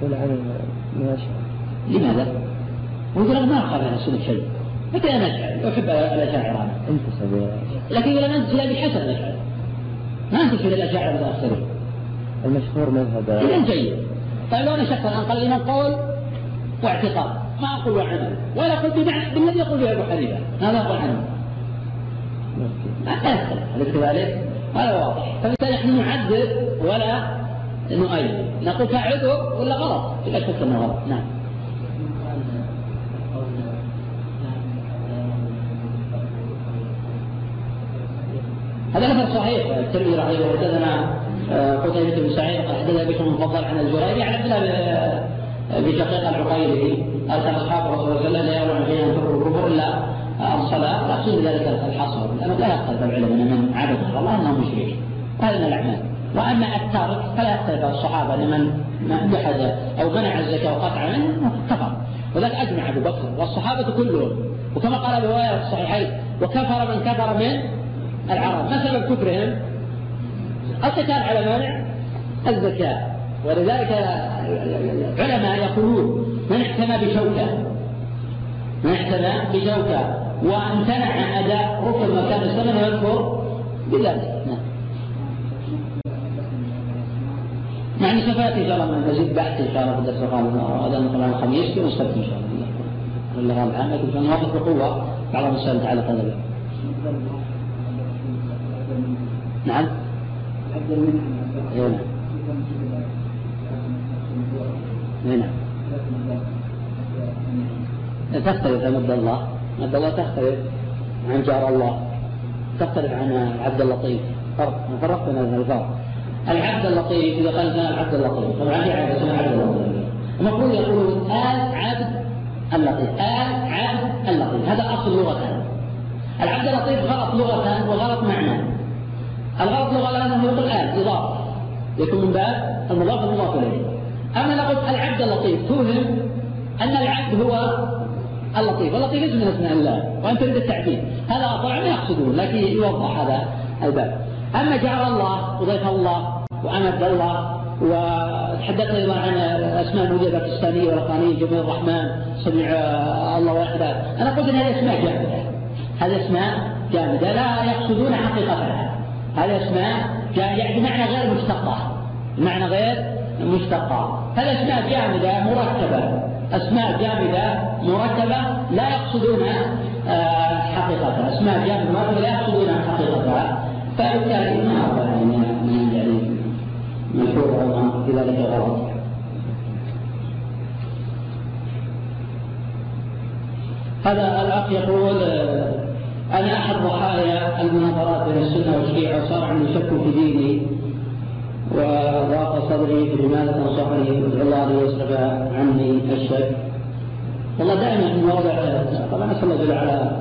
S2: قل عنه ما أشعر.
S1: لماذا؟ ويقول ما اخاف أهل السنة شيء لكن أنا اشعري أحب الاشاعره
S2: انتسب
S1: لكن يقول أنا انتسب لابي حسن الاشعري ما انتسب للاشاعره المتاخرين
S2: المشهور مذهب.
S1: إذا جيد. طيب لو أنا شخص الآن قال لي قول واعتقاد ما أقول عمل. ولا بمعنى بالذي يقول به أبو حنيفة. هذا أقول عنه ما يختلف أليس كذلك؟ هذا واضح. فبالتالي نحن نعدل ولا نؤيد. نقول كعذر ولا غلط. لا شك أنه غلط. نعم. هذا مثل صحيح. الترمذي رحمه الله حدثنا قتيبة بن سعيد قال حدثنا بشر المفضل عن الجريري عن عبد الله بشقيق العقيلي كان أصحاب رسول الله صلى الله عليه وسلم لا يرون فيها أن تكفر الكفر إلا الصلاة. يقصد ذلك الحصر لأنه لا يختلف العلم ان من عبد غير الله انه مشرك. هذا من الأعمال. وأما التارك فلا يختلف الصحابة ان من جحد أو منع الزكاة وقطع منه كفر وذلك أجمع أبو بكر والصحابة كلهم. وكما قال في الصحيحين وكفر من كفر من العرب. سبب كفرهم؟ القتال على مانع الزكاة. ولذلك العلماء يقولون من احتمى بشوكة من احتمى بشوكة. وامتنع عن أداء ركن مكان السنة ويذكر بذلك. نعم. مع أن سوف إن شاء الله مزيد بحث إن شاء الله في الدرس القادم. هذا نقل الخميس في والسبت إن شاء الله. والله العام لكن نوافق بقوه بعض المسائل تعالى هذا نعم. نعم نعم تختلف عن عبد الله. عبد الله تختلف عن جار الله. تختلف عن عبد اللطيف. فرق. فرق بين الفرق. العبد اللطيف إذا قال فلان عبد اللطيف. طبعا في عبد اسمه عبد اللطيف المفروض يقولون آل عبد اللطيف. آل عبد اللطيف. هذا أصل لغة العبد اللطيف غلط لغة وغلط معنى الغرض لغة لأنه يقول الآن إضافة يكون من باب المضاف المضاف إليه. أما قلت العبد اللطيف توهم أن العبد هو اللطيف. واللطيف اسم من أسماء الله وأنت تريد التعبيد هذا طبعا ما يقصدون لكن يوضح هذا الباب. أما جعل الله وضيف الله وأمد الله وتحدثت أيضا عن أسماء الموجودة الباكستانيه والافغانيه جميل الرحمن سميع الله واحدا أنا قلت إن هذه أسماء جامدة. هذه أسماء جامدة لا يقصدون حقيقتها هذه اسماء يعني بمعنى غير مشتقة. معنى غير مشتقة. فالاسماء جامدة مركبة أسماء جامدة مركبة لا يقصدون آه، حقيقتها. أسماء جامدة مركبة لا يقصدون حقيقتها. فبالتالي ما أعرف من يعني مشهور في ذلك غلط هذا الأخ يقول أنا أحد ضحايا المناظرات بين السنة والشيعة وصار عندي شك في ديني وضاق صدري لماذا تنصحني ادعو الله ان يصرف عني الشك. والله دائما في مواضع طبعا اسال الله جل وعلا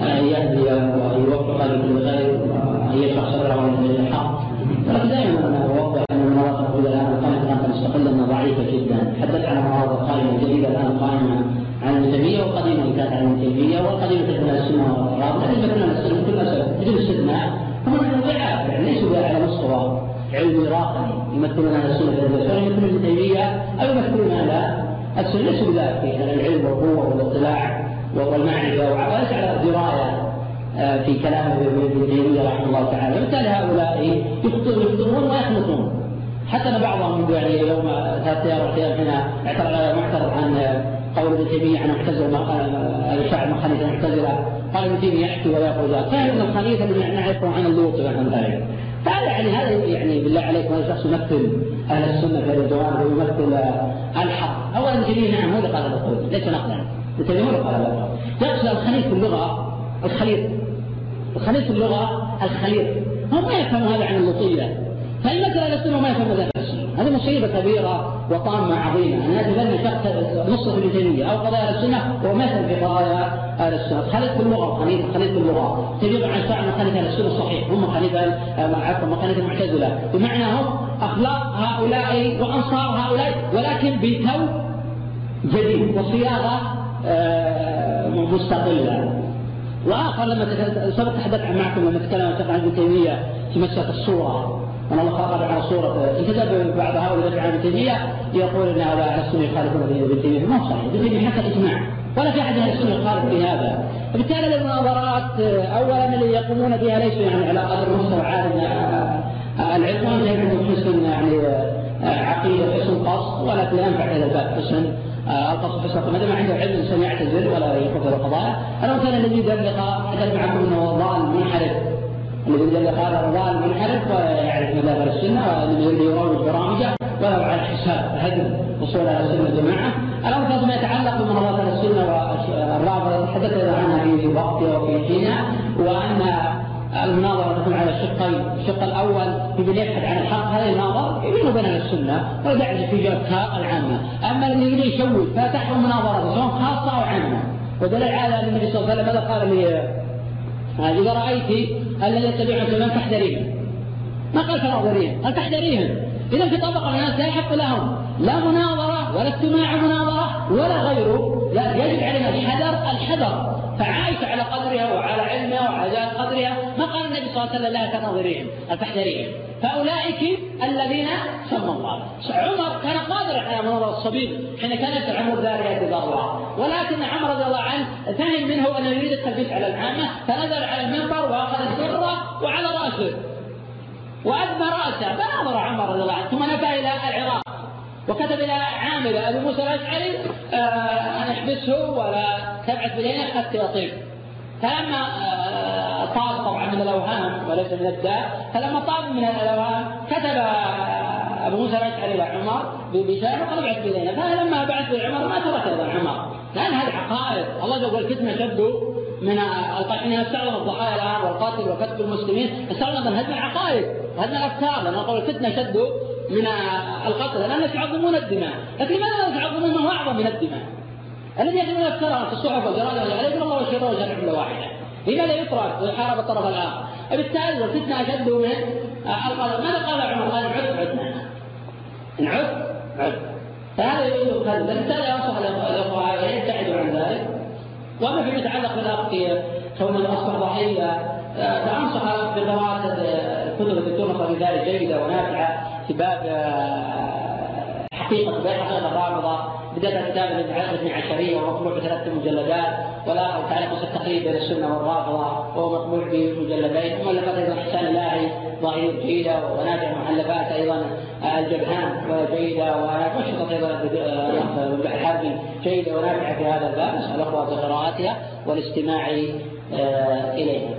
S1: أن يهدي ويوفق لكل خير وأن يشرح صدره للحق ولكن دائما أنا اوضح أن المناظرة الاولى الآن قائمه كانت مستقله ضعيفة جدا. تحدثت عن مناظره قائمة جديدة الآن قائمة عن ابن تيميه وقديما كانت عن وقديما كانت من السنة والرابطه ليس من السنة كل بدون استثناء هم من يعني ليسوا على مستوى علمي راقي يمثلون السنة في الاسلام يمثلون ابن تيميه أو يمثلون أهل السنة ليسوا بذلك في العلم والقوة والاطلاع والمعرفه وليس على دراية آه، في كلام ابن تيمية رحمه الله تعالى. وبالتالي هؤلاء يخطئون ويخلطون حتى أن بعضهم يعني يوم ثلاث أيام هنا اعترض معترض عن قول ابن تيمية عن معتزله الشاعر من خليفة المعتزلة قال ابن تيمية يحكي ولا يقول ذلك. كان ابن الخليفه نعرفه عن اللوط ونحو ذلك. هذا يعني هذا يعني بالله عليكم هذا شخص يمثل أهل السنة في الرضوان ويمثل الحق. اولا ابن نعم اللي قال هذا ليس نقلا ابن تيمية اللي قال هذا يقصد الخليط في اللغة الخليط. الخليط في اللغة الخليط. هم ما يفهموا هذا عن اللطيه فالمسألة السنة ما يفهم ذلك. هذه مصيبة كبيرة وطامة عظيمة. أن يتبنى شخص نص ابن تيمية أو قضايا السنة ومثل في قضايا أهل السنة. خليط في اللغة خليط خليط اللغة تجيب عن شعر خليط أهل السنة صحيح هم خليط عفوا خليط المعتزلة. بمعنى هم أخلاق هؤلاء وأنصار هؤلاء ولكن بتو جديد وصياغة آه، مستقلة. وآخر لما سبق تحدثت معكم لما تكلم عن ابن تيمية في مسألة الصورة. الله خلق على صورة انتدب بعض هؤلاء عن ابن تيمية يقول إن هؤلاء السنة يخالفون ابن تيمية. ما هو صحيح؟ ابن تيمية حتى الاجماع ولا في أحد أهل السنة يخالف في هذا. وبالتالي المناظرات اولا اللي يقومون بها ليسوا يعني على قدر مستوى عالم العلم وانت عندهم حسن يعني عقيدة حسن قصد ولكن لا ينفع هذا الباب حسن القصد حسن ما عنده علم الانسان يعتزل ولا يخوض القضايا أنا مثلا الذي يدلق حدث معكم إنه ضال منحرف الذي جل قال الضال منحرف ولا يعرف مذاهب السنة والذي يروج برامجه ولو على حساب هدم اصول أهل السنة والجماعه الامر ما يتعلق بمناظره السنة والرافضه تحدثت عنها في وقتها وفي حينها وأن المناظرة تكون على شقين، الشق الأول يبين يبحث عن الحق. هذا يناظر بينه وبين السنة ولا يعرف في جهة العامة، أما اللي يريد يشوي فتحوا مناظرة سواء خاصة أو عامة، ودليل على أن النبي صلى الله عليه وسلم ماذا قال إذا رأيت الذي يتبعون سنن فاحذريهم ما قال فناظريهم قال فاحذريهم إذا في طبقة من الناس لا يحق لهم. لا مناظرة. ولا استماع مناظرة ولا غيره. لا يجب علينا الحذر الحذر. فعائشة على قدرها وعلى علمها وعلى قدرها ما قال النبي صلى الله عليه وسلم لها كناظريهم الفحذريهم. فأولئك الذين سمى الله. عمر كان قادرا على مناظرة الصبيب حين كانت عمر ذاريات ضرها ولكن عمر رضي الله عنه فهم منه أنه يريد التلبيس على العامة فنزل على المنبر وأخذ السره وعلى رأسه. وأدمى رأسه فنظر عمر رضي الله عنه ثم نفى إلى العراق. وكتب إلى عامل أبي موسى الأشعري آه، أن احبسه ولا تبعث إلينا حتى يطيب فلما آه، طاب طبعا من الأوهام وليس من الداء فلما طاب من الأوهام كتب آه، أبو موسى الأشعري إلى عمر بشأنه وقال ابعث إلينا فلما بعث إلى عمر ما ترك إلى عمر. لأن هذه عقائد الله يقول الفتنة شدوا من القتل استعظم الضحايا الان والقتل وكتب المسلمين استعظم من هدم العقائد وهدم الأفكار. لأن قول الفتنه شدوا من القتل لأن تعظمون الدماء. لكن لماذا لا تعظمون ما هو أعظم من الدماء؟ الذي يحمل الافكار في الصحف والجرائد عليه الله وشره وشر حمله واحدة لماذا يترك ويحارب الطرف الآخر؟ وبالتالي الفتنه أشد من القتل. ماذا قال عمر؟ قال عد عدنا ان عد عد فهذا يريد الخلل بالتالي انصح الأخوة يبتعدوا عن ذلك. وأما فيما يتعلق بالاخ في كونه اصبح ضحية فأنصح بقراءه الكتب التي تنصر في ذلك جيدة ونافعة. في باب آه، حقيقة بين حقيقة الرافضة بدأت كتاب ابن عشرية ومطبوع بثلاث مجلدات ولا تعليق التقريب بين السنة والرافضة وهو مطبوع بمجلدين ومؤلفات أيضا حسان الله ظهير جيدة ونافع محلفات أيضا آه، الجبهان جيدة ونشطت أيضا آه، الحربي جيدة ونافعة في هذا الباب نسأل الأخوة بقراءتها والاستماع إليها.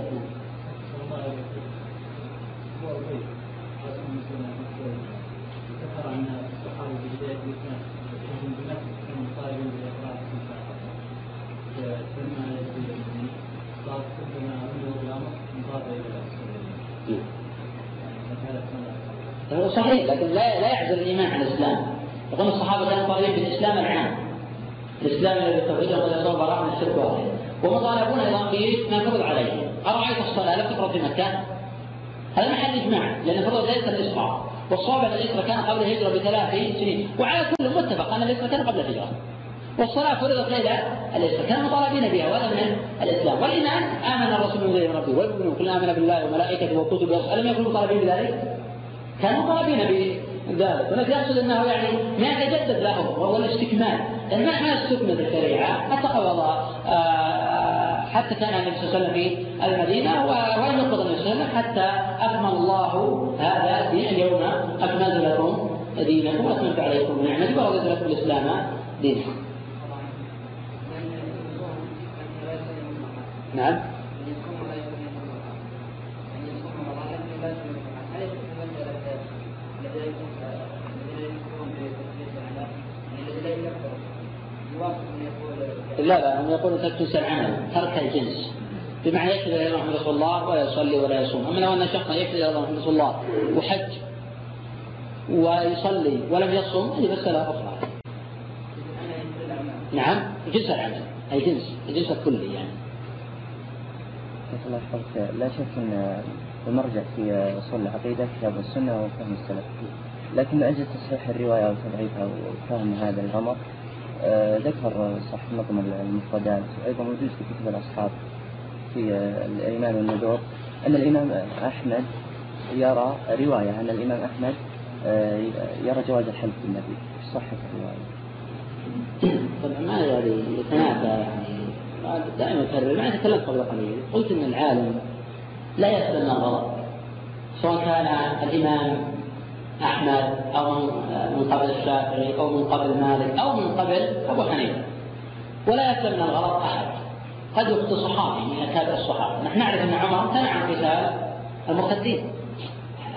S1: صحيح لكن لا لا يعزل الإيمان عن الإسلام. يقول الصحابة كانوا طالبين بالإسلام العام الإسلام الذي التوحيد والصلاه براء من الشرك واحد. ومطالبون أيضا بما فرض عليهم أرأيت الصلاة؟ لم تفرض في مكة. هذا محل اجماع لأن فرض ليس الاسقاط والصواب أن الاسره كان قبل الهجرة بثلاث سنين. وعلى كل متفق أن الاسره كان قبل الهجرة. والصلاة فرضت ليلة الإسلام كانوا مطالبين بها وهذا من الإسلام. والإيمان آمن الرسول من ربه والمؤمنون. كل آمن بالله وملائكته وكتبه ألم يكونوا مطالبين بذلك؟ كانوا مطالبين بذلك ولكن يقصد أنه يعني ما يتجدد له وهو الاستكمال. لأن ما استكملت الشريعة حتى قبض حتى كان النبي صلى الله عليه وسلم في المدينة ولم يقبض النبي صلى الله حتى أكمل الله هذا الدين اليوم أكملت لكم دينكم وأتممت عليكم نعمتي ورضيت لكم الإسلام دينا. نعم. لا لا هم يقولون تكتس العمل ترك الجنس. بمعنى يكتب إلى محمد رسول الله ولا يصلي ولا يصوم. أما لو أن شخصا يكتب إلى محمد رسول الله وحج ويصلي ولم يصوم هذه مساله أخرى نعم جنس العمل اي جنس الجنس الكلي يعني.
S2: الله يحفظك لا شك أن المرجع في أصول العقيدة كتاب السنة وفهم السلف. لكن من أجل تصحيح الرواية أو تضعيفها وفهم هذا الأمر ذكر صاحب نظم المفردات. أيضا موجود في كتب الأصحاب في آه، الإيمان والنذور أن الإمام أحمد يرى رواية أن الإمام أحمد آه، يرى جواز الحلف بالنبي. صحة الرواية.
S1: طبعا ما يعني. يتنافى يعني دائما أكرر ما تكلمت قبل قليل. قلت إن العالم لا يسال الغلط سواء كان الإمام أحمد أو من قبل الشافعي أو من قبل مالك أو من قبل أبو حنيفة. ولا يسلم من الغلط أحد. قد يخطئ صحابي من اكابر الصحابة. نحن نعرف أن عمر امتنع عن قتال المرتدين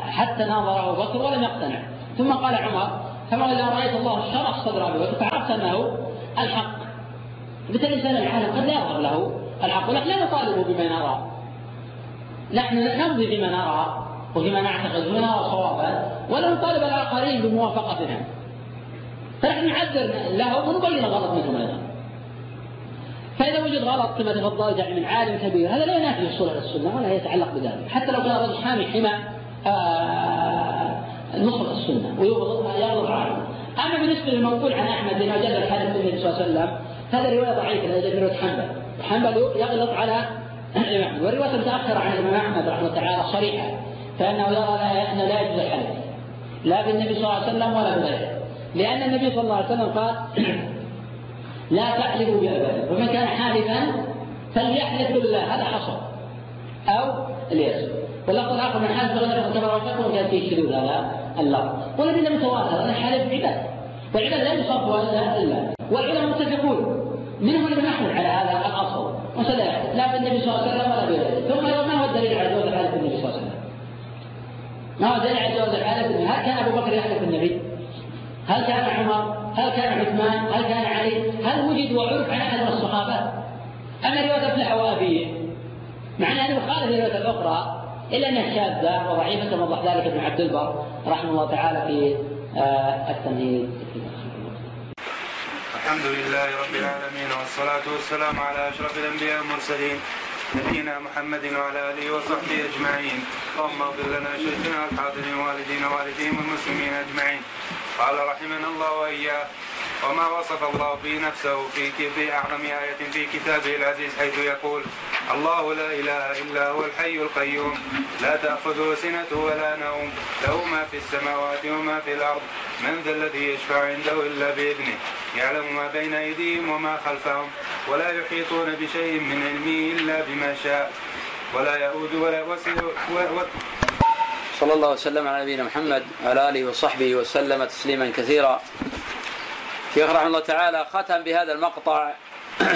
S1: حتى ناظر أبو بكر ولم يقتنع. ثم قال عمر كما إذا رأيت الله شرح صدر أبي بكر فعرفت انه الحق. مثل الانسان العالم قد لا يظهر له الحق ولكن لا نطالبه بما نرى. نحن نمضي بما نرى وفيما نعتقد بما نرى صوابا. ولا نطالب الآخرين بموافقتنا. فنحن نعذر له ونبين الغلط منهم أيضا فإذا وجد غلط كما تفضلت يعني من عالم كبير هذا لا ينافي الصلح السنة ولا يتعلق بذلك. حتى لو كان رجل حامي حمى آه نصرة السنة ويغضب عنه أما بالنسبة للمنقول عن أحمد لما جاء الحديث النبي صلى الله عليه وسلم هذا رواية ضعيفة لدى رواية حنبل حنبل يغلط على الإمام احمد والرواية المتاخره عن الإمام أحمد رحمه الله تعالى صريحة فإنه يرى لا يجوز الحلف لا بالنبي صلى الله عليه وسلم ولا بغيره. لأن النبي صلى الله عليه وسلم قال لا تحلفوا بأبائكم. ومن كان حالفا فليحلف بالله. هذا حصل. أو ليس واللفظ الآخر من حلف بغير كما وشكوا كان فيه شذوذ هذا اللفظ. والذي متواتر ان الحلف عباده والعباد لا يصرف إلا. لله والعلماء متفقون. منهم من يحمل على هذا الأصل. وسلا لا في النبي صلى الله عليه وسلم ولا بغيره. ثم ما هو الدليل على جواز الحلف النبي صلى الله عليه وسلم؟ ما هو الدليل على جواز الحلف هل كان أبو بكر يحلف النبي؟ هل كان عمر؟ هل كان عثمان؟ هل كان علي؟ هل وجد وعرف عن أحد من الصحابة؟ أما رواية افلح وابيه مع انها مخالفه للروايه الاخرى إلا أنها شاذة وضعيفة كما وضح ذلك ابن عبد البر رحمه الله تعالى في آه، التمهيد
S3: الحمد لله رب العالمين والصلاة والسلام على أشرف الأنبياء والمرسلين نبينا محمد وعلى آله وصحبه أجمعين. اللهم اغفر لنا شيخنا الحاضرين والدينا والديهم والمسلمين أجمعين. قال رحمنا الله وإياه وما وصف الله به نفسه في في أعظم آية في كتابه العزيز حيث يقول الله لا إله إلا هو الحي القيوم لا تأخذه سنة ولا نوم له ما في السماوات وما في الأرض من ذا الذي يشفع عنده إلا بإذنه يعلم ما بين أيديهم وما خلفهم ولا يحيطون بشيء من علمه إلا بما شاء ولا يؤود ولا وسع
S1: صلى الله وسلم على نبينا محمد وعلى آله وصحبه وسلم تسليما كثيرا. الشيخ رحمه الله تعالى ختم بهذا المقطع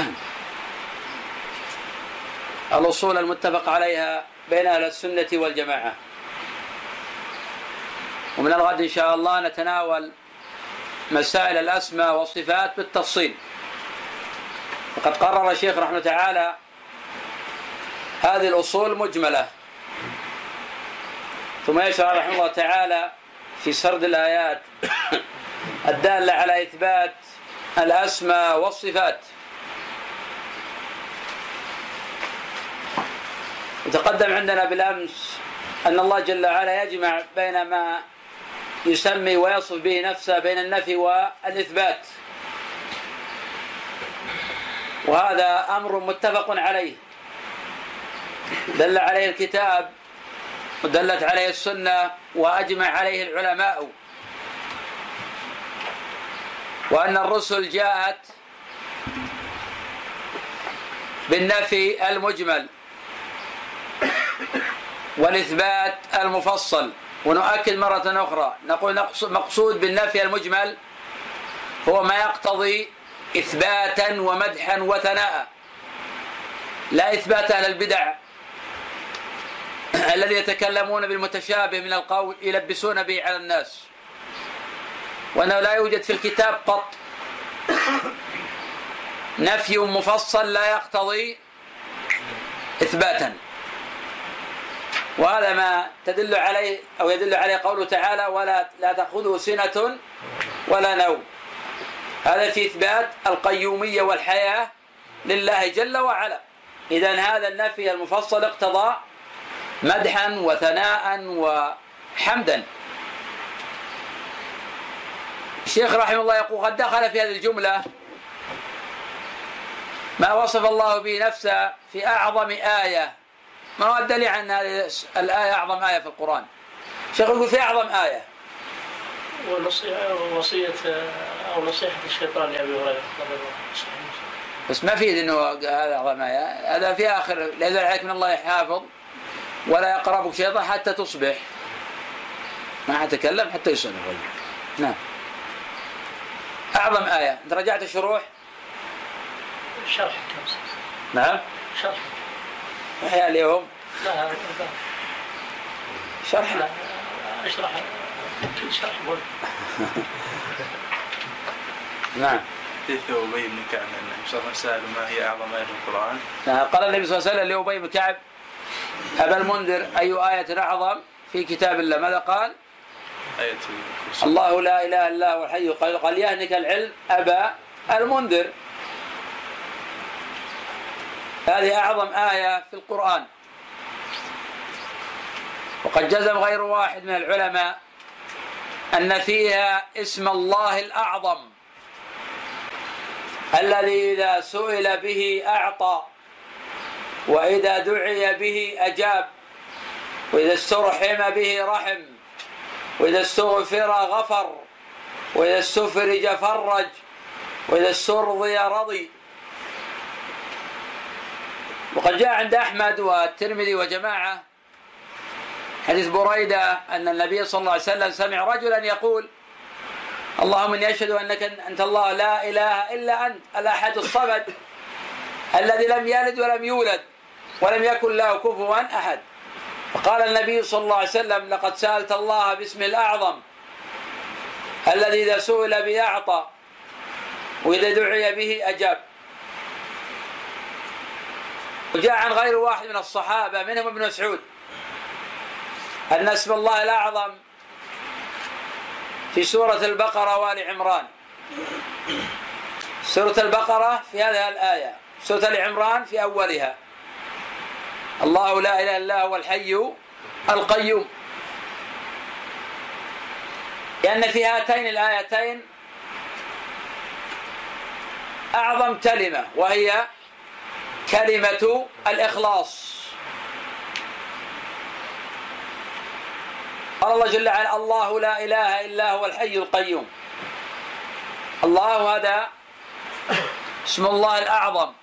S1: الأصول المتفق عليها بين أهل السنة والجماعة. ومن الغد إن شاء الله نتناول مسائل الأسماء والصفات بالتفصيل. وقد قرر الشيخ رحمه تعالى هذه الأصول مجملة.
S4: ثم يشرع رحمه الله تعالى في سرد الآيات الدالة على إثبات الأسماء والصفات. وتقدم عندنا بالأمس أن الله جل وعلا يجمع بين ما يسمي ويصف به نفسه بين النفي والإثبات. وهذا أمر متفق عليه. دل عليه الكتاب ودلت عليه السنة وأجمع عليه العلماء. وأن الرسل جاءت بالنفي المجمل والإثبات المفصل. ونؤكد مرة أخرى نقول مقصود بالنفي المجمل هو ما يقتضي إثباتا ومدحا وثناء. لا إثبات أهل البدع الذي يتكلمون بالمتشابه من القول يلبسون به على الناس. وأنه لا يوجد في الكتاب قط. نفي مفصل لا يقتضي إثباتا. وهذا ما تدل عليه أو يدل عليه قوله تعالى ولا لا تأخذه سنة ولا نوم. هذا في إثبات القيومية والحياة لله جل وعلا. إذا هذا النفي المفصل اقتضى مدحا وثناء وحمدا. الشيخ رحمه الله يقول قد دخل في هذه الجملة ما وصف الله به نفسه في أعظم آية. ما هو الدليل أن هذه الآية؟ أعظم آية في القرآن. الشيخ يقول في أعظم آية.
S5: وصية أو نصيحة الشيطان لأبي هريرة رضي الله عنه.
S4: بس ما في إنه هذا أعظم آية. هذا في آخر. يزال عليك من الله حافظ. ولا يقربك شيطان حتى تصبح. ما حتكلم حتى يصبح نعم. أعظم آية. انت رجعت الشروح؟
S5: شرح
S4: نعم.
S5: شرح.
S4: وهي اليوم.
S5: لا
S4: شرح.
S5: لا اشرح. شرح مهم
S4: نعم.
S3: حديث أبي بن كعب؟ إن النبي صلى الله عليه وسلم ما هي أعظم آية في القرآن.
S4: نعم. قال النبي صلى الله عليه وسلم لأبي بن كعب أبا المنذر أي آية أعظم في كتاب الله؟ ماذا قال؟
S3: الكرسي.
S4: الله لا إله إلا هو الحي القيوم. قال يهنك العلم أبا المنذر. هذه أعظم آية في القرآن. وقد جزم غير واحد من العلماء أن فيها اسم الله الأعظم. الذي إذا سئل به أعطى وإذا دعي به أجاب وإذا استرحم به رحم. وإذا استغفر غفر وإذا استفرج فرج وإذا استرضي رضي. وقد جاء عند أحمد والترمذي وجماعة حديث بريدة أن النبي صلى الله عليه وسلم سمع رجلا يقول اللهم إني أشهد أنك أنت الله لا إله إلا أنت الأحد الصمد الذي لم يلد ولم يولد ولم يكن له كفوا أحد. فقال النبي صلى الله عليه وسلم لقد سألت الله باسمه الأعظم الذي إذا سئل به أعطى وإذا دعي به أجاب. وجاء عن غير واحد من الصحابة منهم ابن مسعود. أن اسم الله الأعظم في سورة البقرة وآل عمران. سورة البقرة في هذه الآية سورة آل عمران في أولها. الله لا إله إلا هو الحي القيوم. لأن في هاتين الآيتين أعظم كلمة وهي كلمة الإخلاص. قال الله جل وعلا الله لا إله إلا هو الحي القيوم. الله هذا اسم الله الأعظم.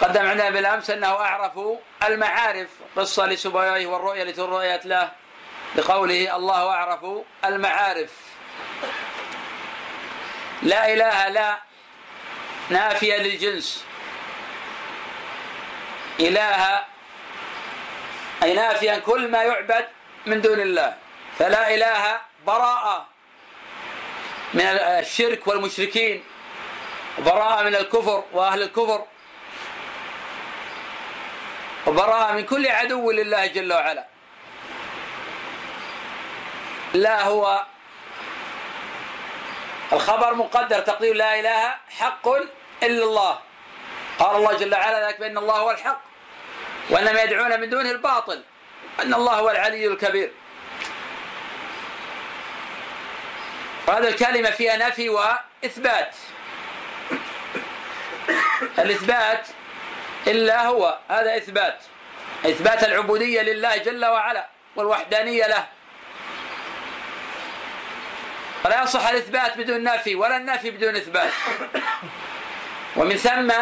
S4: قدم عندنا بالأمس أنه أعرف المعارف قصة لسبويه والرؤيا التي رؤيت له. بقوله الله أعرف المعارف. لا إله لا نافية للجنس. إله أي نافيا كل ما يعبد من دون الله. فلا إله براءة من الشرك والمشركين براءة من الكفر وأهل الكفر. وبراءة من كل عدو لله جل وعلا. لا هو الخبر مقدر تقدير لا إله حق إلا الله. قال الله جل وعلا ذلك بأن الله هو الحق وأنما يدعون من دونه الباطل أن الله هو العلي الكبير. وهذه الكلمة فيها نفي وإثبات. الإثبات إلا هو. هذا إثبات. إثبات العبودية لله جل وعلا والوحدانية له. فلا يصح الإثبات بدون نفي ولا النفي بدون إثبات. ومن ثم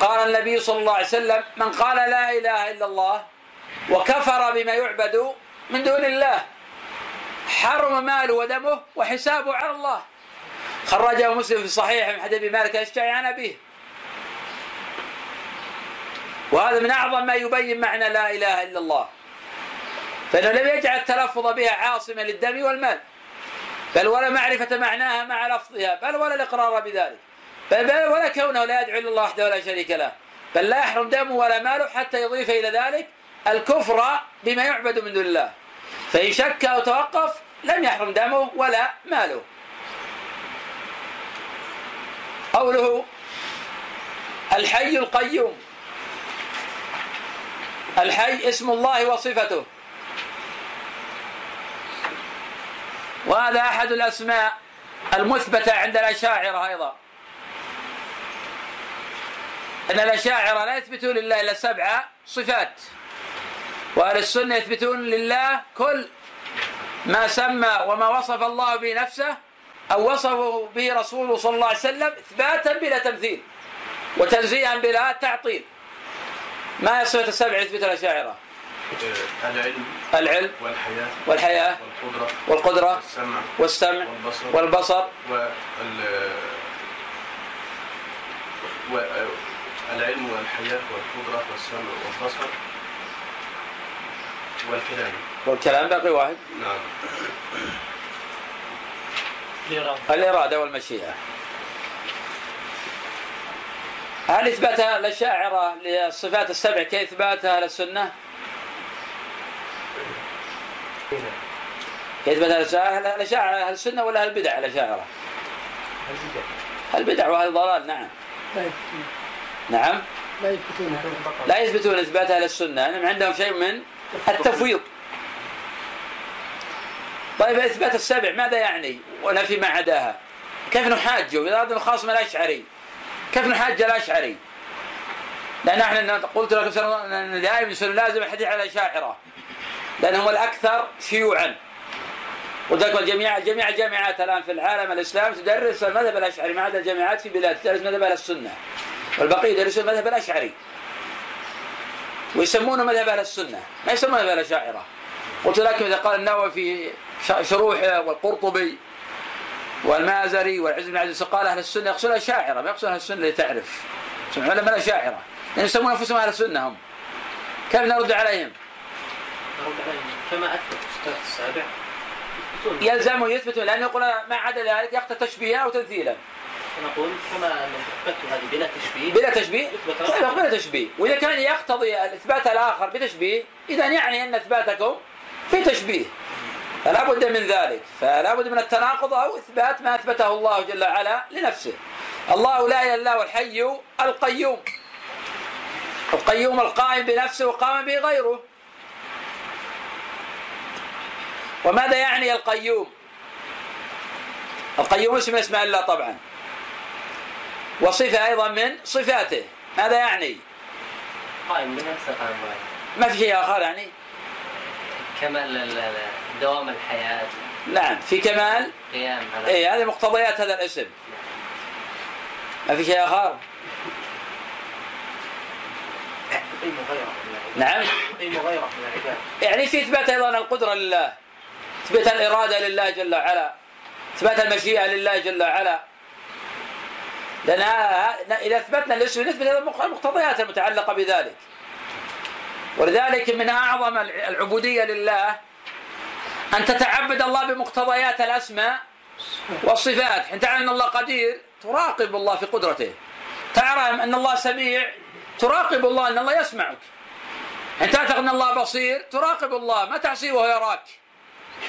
S4: قال النبي صلى الله عليه وسلم من قال لا إله إلا الله وكفر بما يعبد من دون الله حرم ماله ودمه وحسابه على الله. خرجه مسلم في صحيح من حديث مالك الأشجعي عن أبيه. وهذا من أعظم ما يبين معنى لا إله إلا الله. فإنه لم يجعل التلفظ بها عاصمة للدم والمال. بل ولا معرفة معناها مع لفظها بل ولا الإقرار بذلك. بل, بل ولا كونه لا يدعو إلا الله وحده ولا شريك له. بل لا يحرم دمه ولا ماله حتى يضيف إلى ذلك الكفر بما يعبد من دون الله. فإن شك أو توقف لم يحرم دمه ولا ماله. قوله الحي القيوم. الحي اسم الله وصفته. وهذا أحد الأسماء المثبتة عند الأشاعرة أيضا. أن الأشاعرة لا يثبتون لله إلا سبع صفات وأهل السنة يثبتون لله كل ما سمى وما وصف الله به نفسه أو وصفه به رسوله صلى الله عليه وسلم إثباتا بلا تمثيل وتنزيها بلا تعطيل. ما هي الصفة السبع يثبت الأشاعرة؟
S6: العلم
S4: العلم
S6: والحياة
S4: والحياة
S6: والقدرة
S4: والقدرة
S6: والسمع
S4: والسمع
S6: والبصر
S4: والبصر
S6: وال العلم والحياة والقدرة والسمع والبصر والكلام.
S4: والكلام باقي واحد.
S6: نعم.
S5: الإرادة
S4: والمشيئة. هل إثبات الأشاعرة للصفات السبع كإثبات أهل السنة؟ كإثبات أهل السنة الأشاعرة أهل السنة ولا أهل البدع الأشاعرة؟ البدع وأهل الضلال نعم. نعم.
S7: لا يثبتون.
S4: لا يثبتون إثبات أهل السنة. لأنهم عندهم شيء من التفويض. طيب إثبات السبع ماذا يعني؟ ونفي ما عداها. كيف نحاجه؟ إذا أردنا خاصم الأشعري. كيف نحاج الأشعري لأن إحنا قلت أن دائما لازم الحديث على الأشاعرة لأنهم الأكثر شيوعا. وذلك الجميع جميع الجامعات الآن في العالم الإسلامي تدرس المذهب الأشعري ما عدا الجامعات في بلاد تدرس مذهب أهل السنة. والبقية يدرسون المذهب الأشعري. ويسمونه مذهب أهل السنة. ما يسمونه مذهب الأشاعرة. قلت لكم إذا قال النووي في شروحه والقرطبي والمازري والعز بن عزيز قال أهل السنة يقصد الأشاعرة ما يقصد أهل السنة لتعرف علماء الأشاعرة لأن يسمون أنفسهم أهل السنة هم. كيف نرد عليهم؟
S5: نرد عليهم كما أثبت الصفات السابع.
S4: يلزمه يثبتون لأنه يقول ما عدا ذلك يقتل تشبيها أو تمثيلا
S5: نقول كما أثبتوا هذه بلا تشبيه
S4: بلا تشبيه؟
S5: يثبت
S4: طيب بلا تشبيه. وإذا كان يقتضي الإثبات الآخر بتشبيه إذا يعني أن إثباتكم في تشبيه. فلا بد من ذلك فلا بد من التناقض أو إثبات ما أثبته الله جل وعلا لنفسه. الله لا إله إلا هو الحي القيوم. القيوم القائم بنفسه وقام به غيره وماذا يعني القيوم؟ القيوم اسم اسماء الله طبعا. وصفة أيضا من صفاته. ماذا يعني؟
S8: قائم بنفسه قائم بغيره.
S4: ما في شيء آخر يعني؟
S8: كمال ال- ال- دوام الحياة.
S4: نعم في كمال؟
S8: قيام على
S4: اي هذه مقتضيات هذا الاسم. ما في شيء آخر نعم. يعني في إثبات أيضا القدرة لله إثبات الإرادة لله جل وعلا إثبات المشيئة لله جل وعلا. لأن إذا أثبتنا الاسم نثبت المقتضيات المتعلقة بذلك. ولذلك من أعظم العبودية لله أن تتعبد الله بمقتضيات الأسماء والصفات. حين تعلم أن الله قدير تراقب الله في قدرته. تعلم أن الله سميع تراقب الله أن الله يسمعك. ان تعتقد أن الله بصير تراقب الله. ما تعصيه وهو يراك؟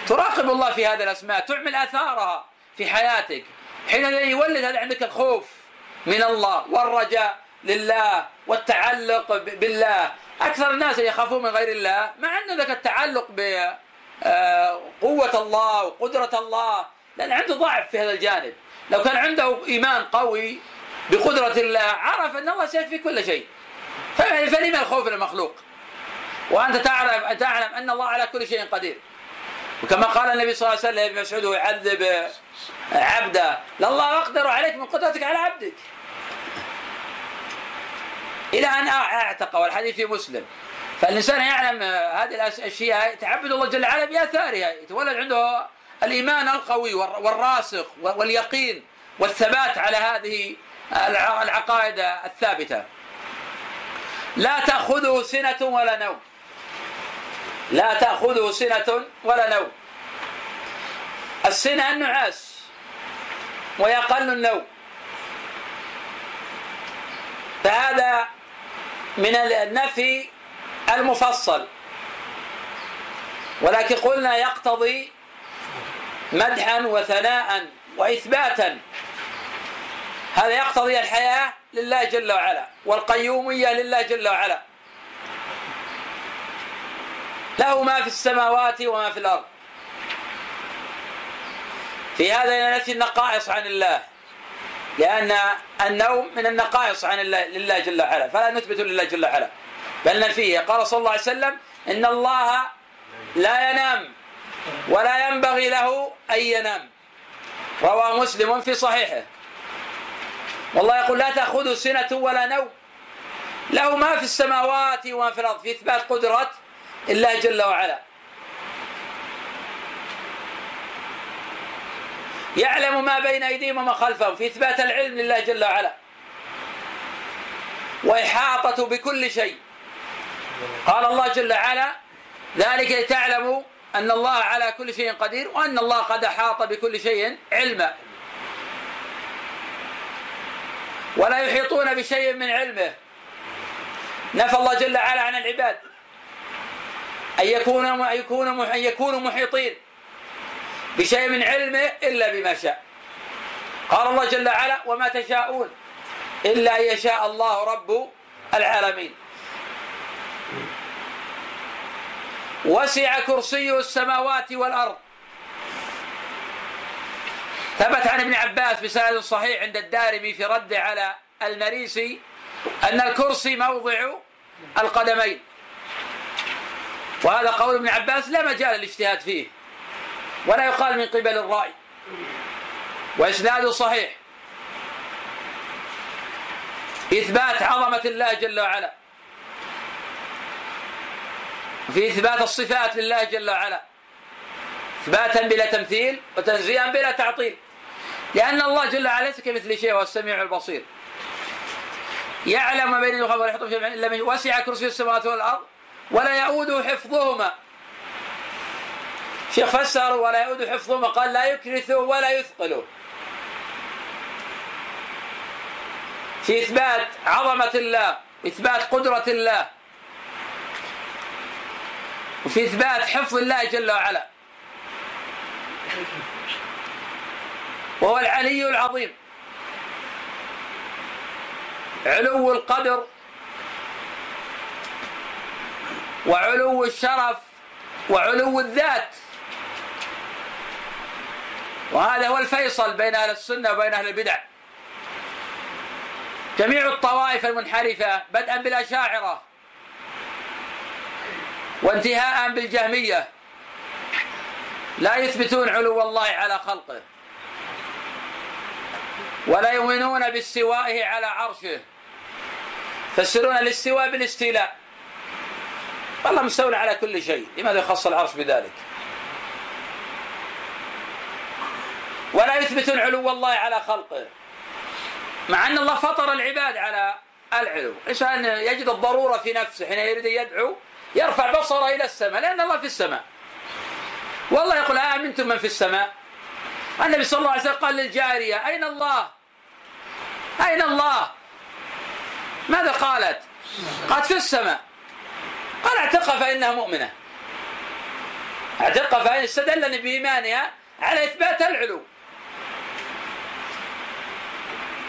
S4: تراقب الله في هذه الأسماء تعمل آثارها في حياتك. حينئذ يولد هذا عندك الخوف من الله والرجاء لله والتعلق ب- بالله. أكثر الناس يخافون من غير الله ما عنده ذاك التعلق بقوه الله وقدرة الله. لأن عنده ضعف في هذا الجانب. لو كان عنده إيمان قوي بقدرة الله عرف أن الله سيكفي كل شيء. فلما الخوف المخلوق. وأنت تعلم تعلم أن الله على كل شيء قدير. وكما قال النبي صلى الله عليه وسلم ابن مسعود يعذب عبده. لله أقدر عليك من قدرتك على عبدك. إلى أن أعتق والحديث في مسلم. فالإنسان يعلم هذه الاشياء تعبد الله جل وعلا بأثارها يتولد عنده الإيمان القوي والر- والراسخ واليقين والثبات على هذه الع- العقائد الثابتة. لا تأخذه سنة ولا نوم. لا تأخذه سنة ولا نوم. السنة النعاس ويقل النوم. فهذا من النفي المفصل. ولكن قلنا يقتضي مدحا وثناء واثباتا. هذا يقتضي الحياة لله جل وعلا والقيومية لله جل وعلا. له ما في السماوات وما في الأرض. في هذا نفي النقائص عن الله لأن النوم من النقائص عن الله لله جل وعلا فلا نثبت لله جل وعلا. بل نفيه. قال صلى الله عليه وسلم إن الله لا ينام ولا ينبغي له أن ينام. رواه مسلم في صحيحه. والله يقول لا تأخذه سنة ولا نوم. له ما في السماوات وما في الأرض. في إثبات قدرة الله جل وعلا. يعلم ما بين أيديهم وما خلفهم. في إثبات العلم لله جل وعلا. وإحاطة بكل شيء. قال الله جل وعلا ذلك لتعلموا أن الله على كل شيء قدير وأن الله قد أحاط بكل شيء علما. ولا يحيطون بشيء من علمه. نفى الله جل وعلا عن العباد. أن يكونوا أن يكونوا أن يكونوا محيطين بشيء من علمه إلا بما شاء. قال الله جل وعلا وما تشاءون إلا أن يشاء الله رب العالمين. وسع كرسيه السماوات والأرض. ثبت عن ابن عباس بسند صحيح عند الدارمي في رد على المريسي أن الكرسي موضع القدمين. وهذا قول ابن عباس لا مجال للاجتهاد فيه ولا يقال من قبل الرأي. وإسناده صحيح. إثبات عظمة الله جل وعلا. في إثبات الصفات لله جل وعلا. إثباتا بلا تمثيل وتنزيها بلا تعطيل. لأن الله جل وعلا ليس كمثل شيء هو السميع البصير. يعلم ما بين الخلق ولا يحط في إلا من وسع كرسي السماوات والأرض ولا يؤوده حفظهما. شيخ فسر ولا يؤود حفظهما قال لا يكرثه ولا يثقله في إثبات عظمة الله إثبات قدرة الله وفي إثبات حفظ الله جل وعلا. وهو العلي العظيم. علو القدر وعلو الشرف وعلو الذات. وهذا هو الفيصل بين أهل السنة وبين أهل البدع. جميع الطوائف المنحرفة بدءا بالأشاعرة. وانتهاء بالجهمية. لا يثبتون علو الله على خلقه. ولا يؤمنون باستوائه على عرشه. يفسرون الاستواء بالاستيلاء. الله مستولى على كل شيء. لماذا يخص العرش بذلك؟ ولا يثبتون علو الله على خلقه. مع أن الله فطر العباد على العلو. الإنسان يجد الضرورة في نفسه حين يريد يدعو يرفع بصره إلى السماء لأن الله في السماء. والله يقول آمنتم من في السماء؟ النبي صلى الله عليه وسلم قال للجارية أين الله؟ أين الله؟ ماذا قالت؟ قالت في السماء. قال اعتقها فإنها مؤمنة. اعتقها فإن استدلني بإيمانها على إثبات العلو.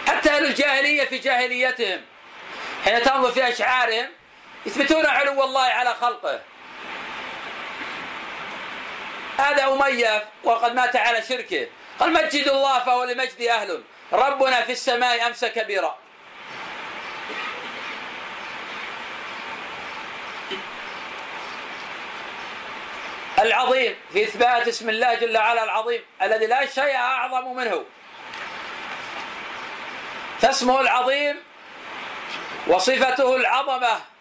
S4: حتى أهل الجاهلية في جاهليتهم حين تنظر في أشعارهم يثبتون علو الله على خلقه. هذا أمية وقد مات على شركه. قال مجد الله فهو لمجد أهل. ربنا في السماء أمس كبيرا. العظيم في إثبات اسم الله جل وعلا العظيم الذي لا شيء أعظم منه. فاسمه العظيم وصفته العظمة.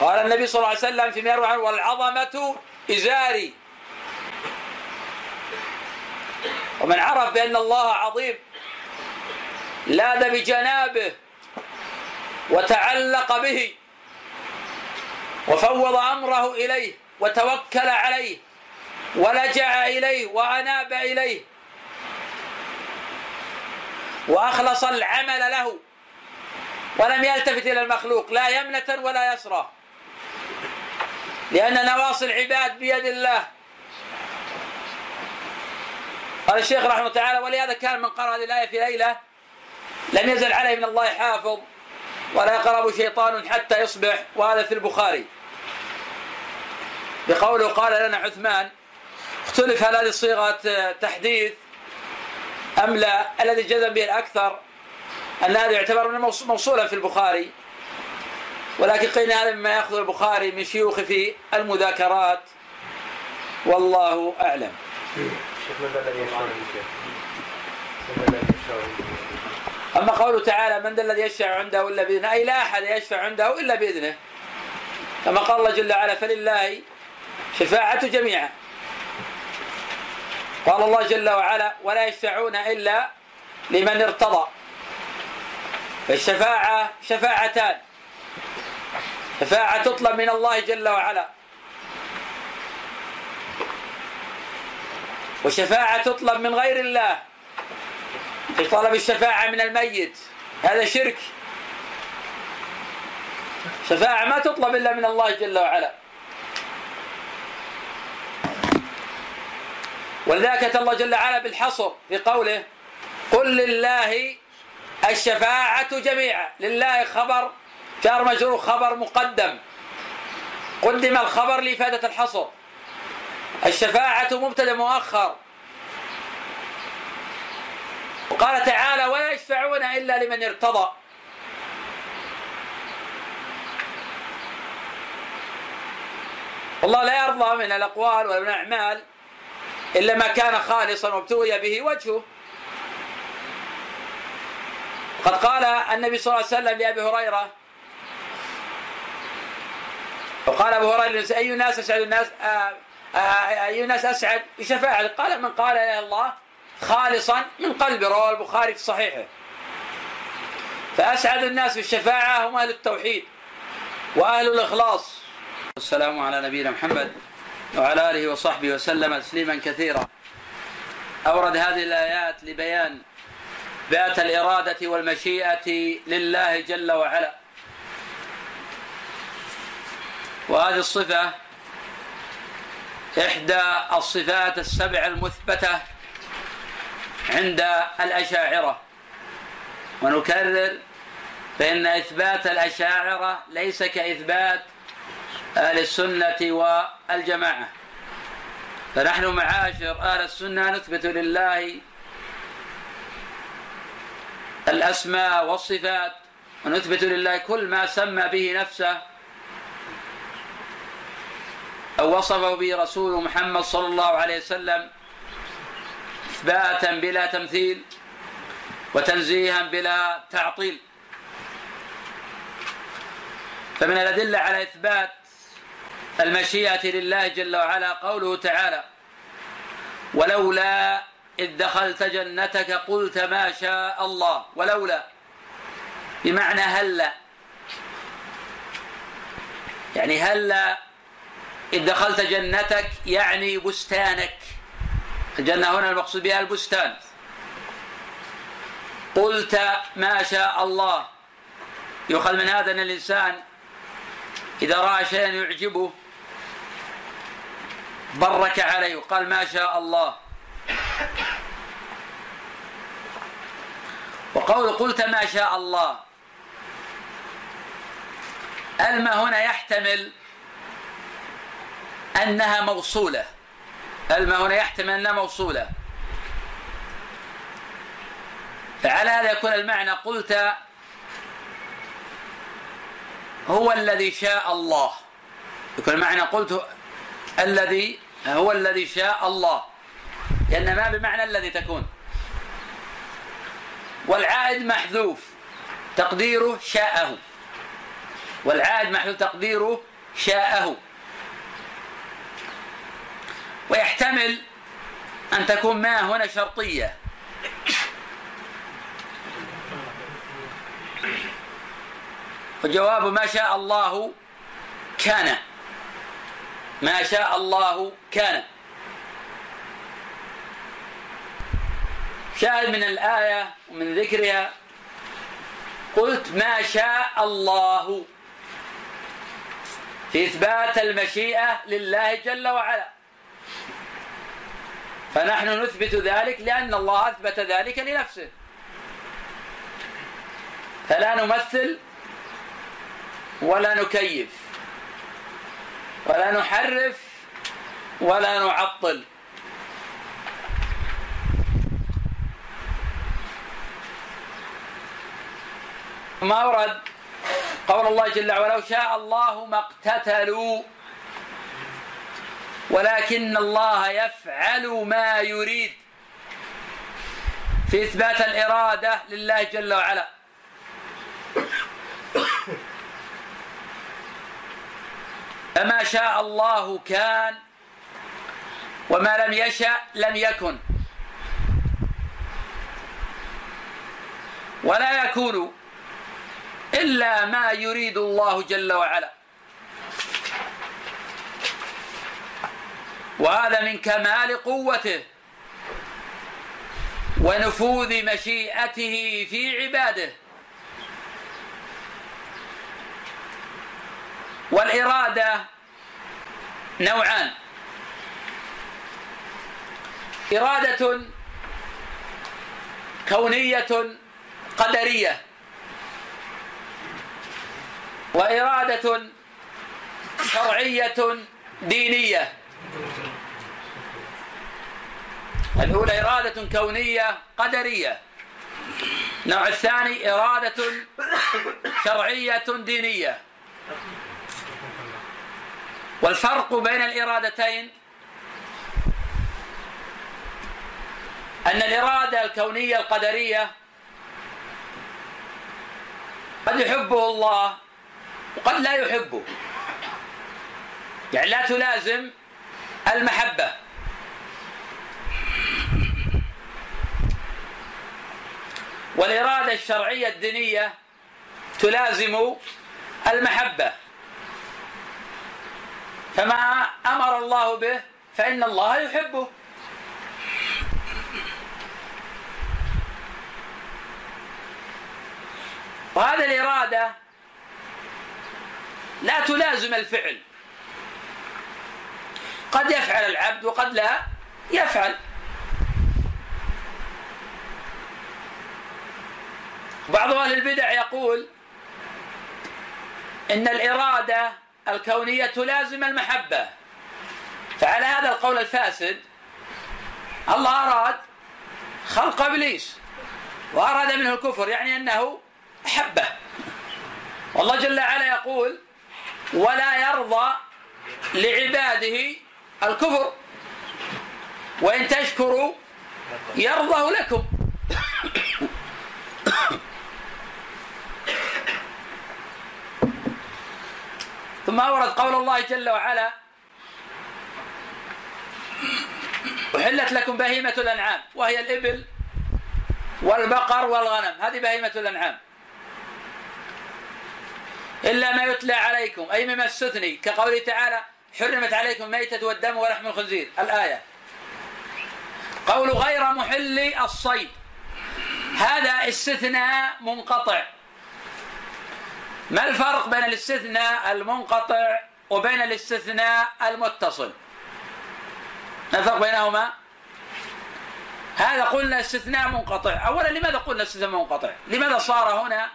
S4: قال النبي صلى الله عليه وسلم يروى عنه والعظمة إزاري. ومن عرف بأن الله عظيم لاذ بجنابه وتعلق به وفوض أمره إليه وتوكل عليه ولجأ إليه وأناب إليه وأخلص العمل له ولم يلتفت إلى المخلوق لا يمنه ولا يسرى. لأن نواصي العباد بيد الله. قال الشيخ رحمه الله تعالى ولهذا كان من قرأ هذه الآية في ليلة لم يزل عليه من الله حافظ ولا يقرب شيطان حتى يصبح. وهذا في البخاري. بقوله قال لنا عثمان اختلف هل هذه صيغة تحديث أم لا؟ الذي جزم به الأكثر أن هذا يعتبر من موصولا في البخاري. ولكن قيل هذا مما يأخذ البخاري من شيوخ في المذاكرات. والله أعلم. أما قوله تعالى من ذا الذي يشفع عنده إلا بإذنه؟ أي لا أحد يشفع عنده إلا بإذنه. كما قال الله جل وعلا فلله شفاعة جميعا. قال الله جل وعلا ولا يشفعون إلا لمن ارتضى. فالشفاعة شفاعتان. شفاعة تطلب من الله جل وعلا. وشفاعة تطلب من غير الله. في طلب الشفاعة من الميت. هذا شرك. شفاعة ما تطلب إلا من الله جل وعلا. ولذلك أتى الله جل وعلا بالحصر في قوله قل لله الشفاعة جميعا. لله خبر جار مجرور خبر مقدم. قدم الخبر لإفادة الحصر. الشفاعة مبتدأ مؤخر. وقال تعالى ولا يشفعون إلا لمن ارتضى الله لا يرضى من الأقوال من الأعمال إلا ما كان خالصا وابتغي به وجهه. قد قال النبي صلى الله عليه وسلم لأبي هريرة وقال أبو هريرة أي الناس أسعد الناس؟ آه، آه، أي الناس أسعد؟ بشفاعة قال من قال يا الله خالصا من قلب رواه البخاري في صحيحه. فأسعد الناس بالشفاعة هم أهل التوحيد وأهل الإخلاص. والسلام على نبينا محمد وعلى آله وصحبه وسلم تسليما كثيرا. أورد هذه الآيات لبيان بأت الإرادة والمشيئة لله جل وعلا. وهذه الصفة إحدى الصفات السبع المثبتة عند الأشاعرة. ونكرر فإن إثبات الأشاعرة ليس كإثبات أهل السنة والجماعة. فنحن معاشر أهل السنة نثبت لله الأسماء والصفات ونثبت لله كل ما سمى به نفسه أو وصفه به رسول محمد صلى الله عليه وسلم إثباتا بلا تمثيل وتنزيها بلا تعطيل. فمن الأدلة على إثبات المشيئة لله جل وعلا قوله تعالى ولولا إذ دخلت جنتك قلت ما شاء الله ولولا بمعنى هلا. يعني هلا إذ دخلت جنتك يعني بستانك. الجنة هنا المقصود بها البستان. قلت ما شاء الله. يؤخذ من هذا أن الإنسان إذا رأى شيئا يعجبه برك عليه وقال ما شاء الله. وقول قلت ما شاء الله. الما هنا يحتمل أنها موصولة. الما هنا يحتمل أنها موصولة. فعلى هذا يكون المعنى قلت هو الذي شاء الله. يكون المعنى قلت الذي هو الذي شاء الله. لأن ما بمعنى الذي تكون. والعائد محذوف. تقديره شاءه. والعائد محذوف تقديره شاءه. ويحتمل أن تكون ما هنا شرطية. وجواب ما شاء الله كان. ما شاء الله كان. شاهد من الآية ومن ذكرها قلت ما شاء الله في إثبات المشيئة لله جل وعلا. فنحن نثبت ذلك لأن الله أثبت ذلك لنفسه. فلا نمثل ولا نكيف ولا نحرف ولا نعطل. ما ورد قول الله جل وعلا شاء الله ما اقتتلوا ولكن الله يفعل ما يريد. في إثبات الإرادة لله جل وعلا. فما شاء الله كان وما لم يشأ لم يكن. ولا يكون إلا ما يريد الله جل وعلا. وهذا من كمال قوته ونفوذ مشيئته في عباده. والإرادة نوعان. إرادة كونية قدرية. وإرادة شرعية دينية. الأولى إرادة كونية قدرية. النوع الثاني إرادة شرعية دينية. والفرق بين الإرادتين أن الإرادة الكونية القدرية قد يحبه الله وقد لا يحبه. يعني لا تلازم المحبة. والإرادة الشرعية الدينية تلازم المحبة. فما أمر الله به فإن الله يحبه. وهذه الإرادة لا تلازم الفعل. قد يفعل العبد وقد لا يفعل. بعض أهل البدع يقول إن الإرادة الكونية تلازم المحبة. فعلى هذا القول الفاسد الله أراد خلق إبليس وأراد منه الكفر يعني أنه أحبه. والله جل وعلا يقول ولا يرضى لعباده الكفر وإن تشكروا يرضه لكم. ثم أورد قول الله جل وعلا أحلت لكم بهيمة الأنعام وهي الإبل والبقر والغنم. هذه بهيمة الأنعام. إلا ما يتلى عليكم أي مما استثني كقوله تعالى حرمت عليكم الميتة والدم ولحم الخنزير. الآية. قول غير محل الصيد. هذا استثناء منقطع. ما الفرق بين الاستثناء المنقطع وبين الاستثناء المتصل؟ ما الفرق بينهما؟ هذا قلنا استثناء منقطع. اولا لماذا قلنا استثناء منقطع؟ لماذا صار هنا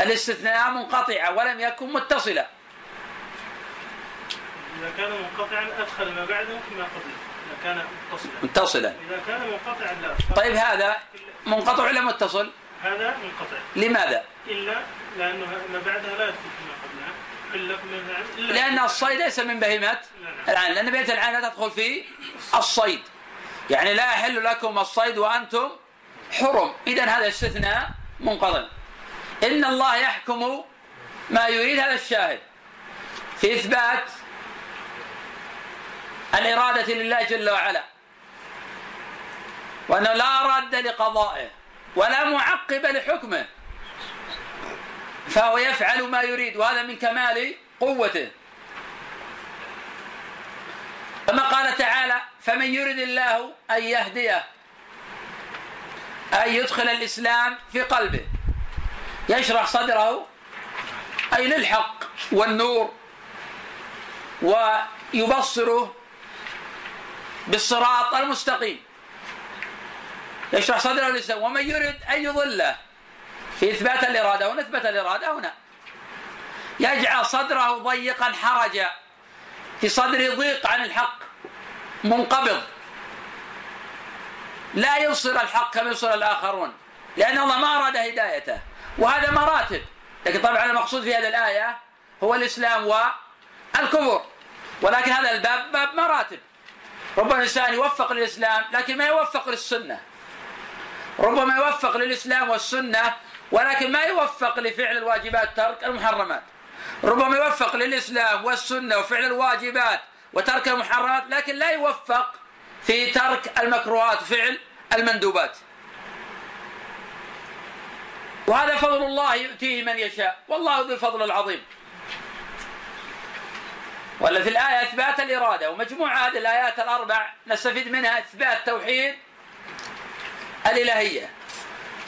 S4: الاستثناء منقطعا ولم يكن متصلا؟
S9: إذا كان منقطعا أدخل ما بعده فيما قبله إذا كان متصلا.
S4: متصلا.
S9: إذا كان منقطعا لا.
S4: طيب هذا منقطع ولا متصل؟
S9: هذا منقطع.
S4: لماذا؟
S9: إلا لأنه ما بعدها لا يدخل فيما قبلها.
S4: لأن الصيد ليس من بهيمة العين. لأن بهيمة العين لا تدخل في الصيد. يعني لا يحل لكم الصيد وأنتم حرم. إذا هذا استثناء منقطع. إن الله يحكم ما يريد هذا الشاهد. في إثبات الإرادة لله جل وعلا. وأنه لا راد لقضائه ولا معقب لحكمه. فهو يفعل ما يريد وهذا من كمال قوته. كما قال تعالى فمن يرد الله أن يهديه أن يدخل الإسلام في قلبه. يشرح صدره أي للحق والنور ويبصره بالصراط المستقيم. يشرح صدره للإسلام ومن يرد أن يضله. في إثبات الإرادة ونثبت الإرادة هنا. يجعل صدره ضيقا حرجا. في صدره ضيق عن الحق. منقبض. لا يبصر الحق كما يبصر الآخرون. لأن الله ما أراد هدايته. وهذا مراتب. لكن طبعا المقصود في هذه الآية هو الإسلام والكفر. ولكن هذا الباب باب مراتب. ربما الإنسان يوفق للإسلام لكن ما يوفق للسنة. ربما يوفق للإسلام والسنة ولكن ما يوفق لفعل الواجبات ترك المحرمات. ربما يوفق للإسلام والسنة وفعل الواجبات وترك المحرمات لكن لا يوفق في ترك المكروهات وفعل المندوبات. وهذا فضل الله يؤتيه من يشاء والله ذو الفضل العظيم. ولا في الآية إثبات الإرادة ومجموع هذه الآيات الأربع نستفيد منها إثبات توحيد الإلهية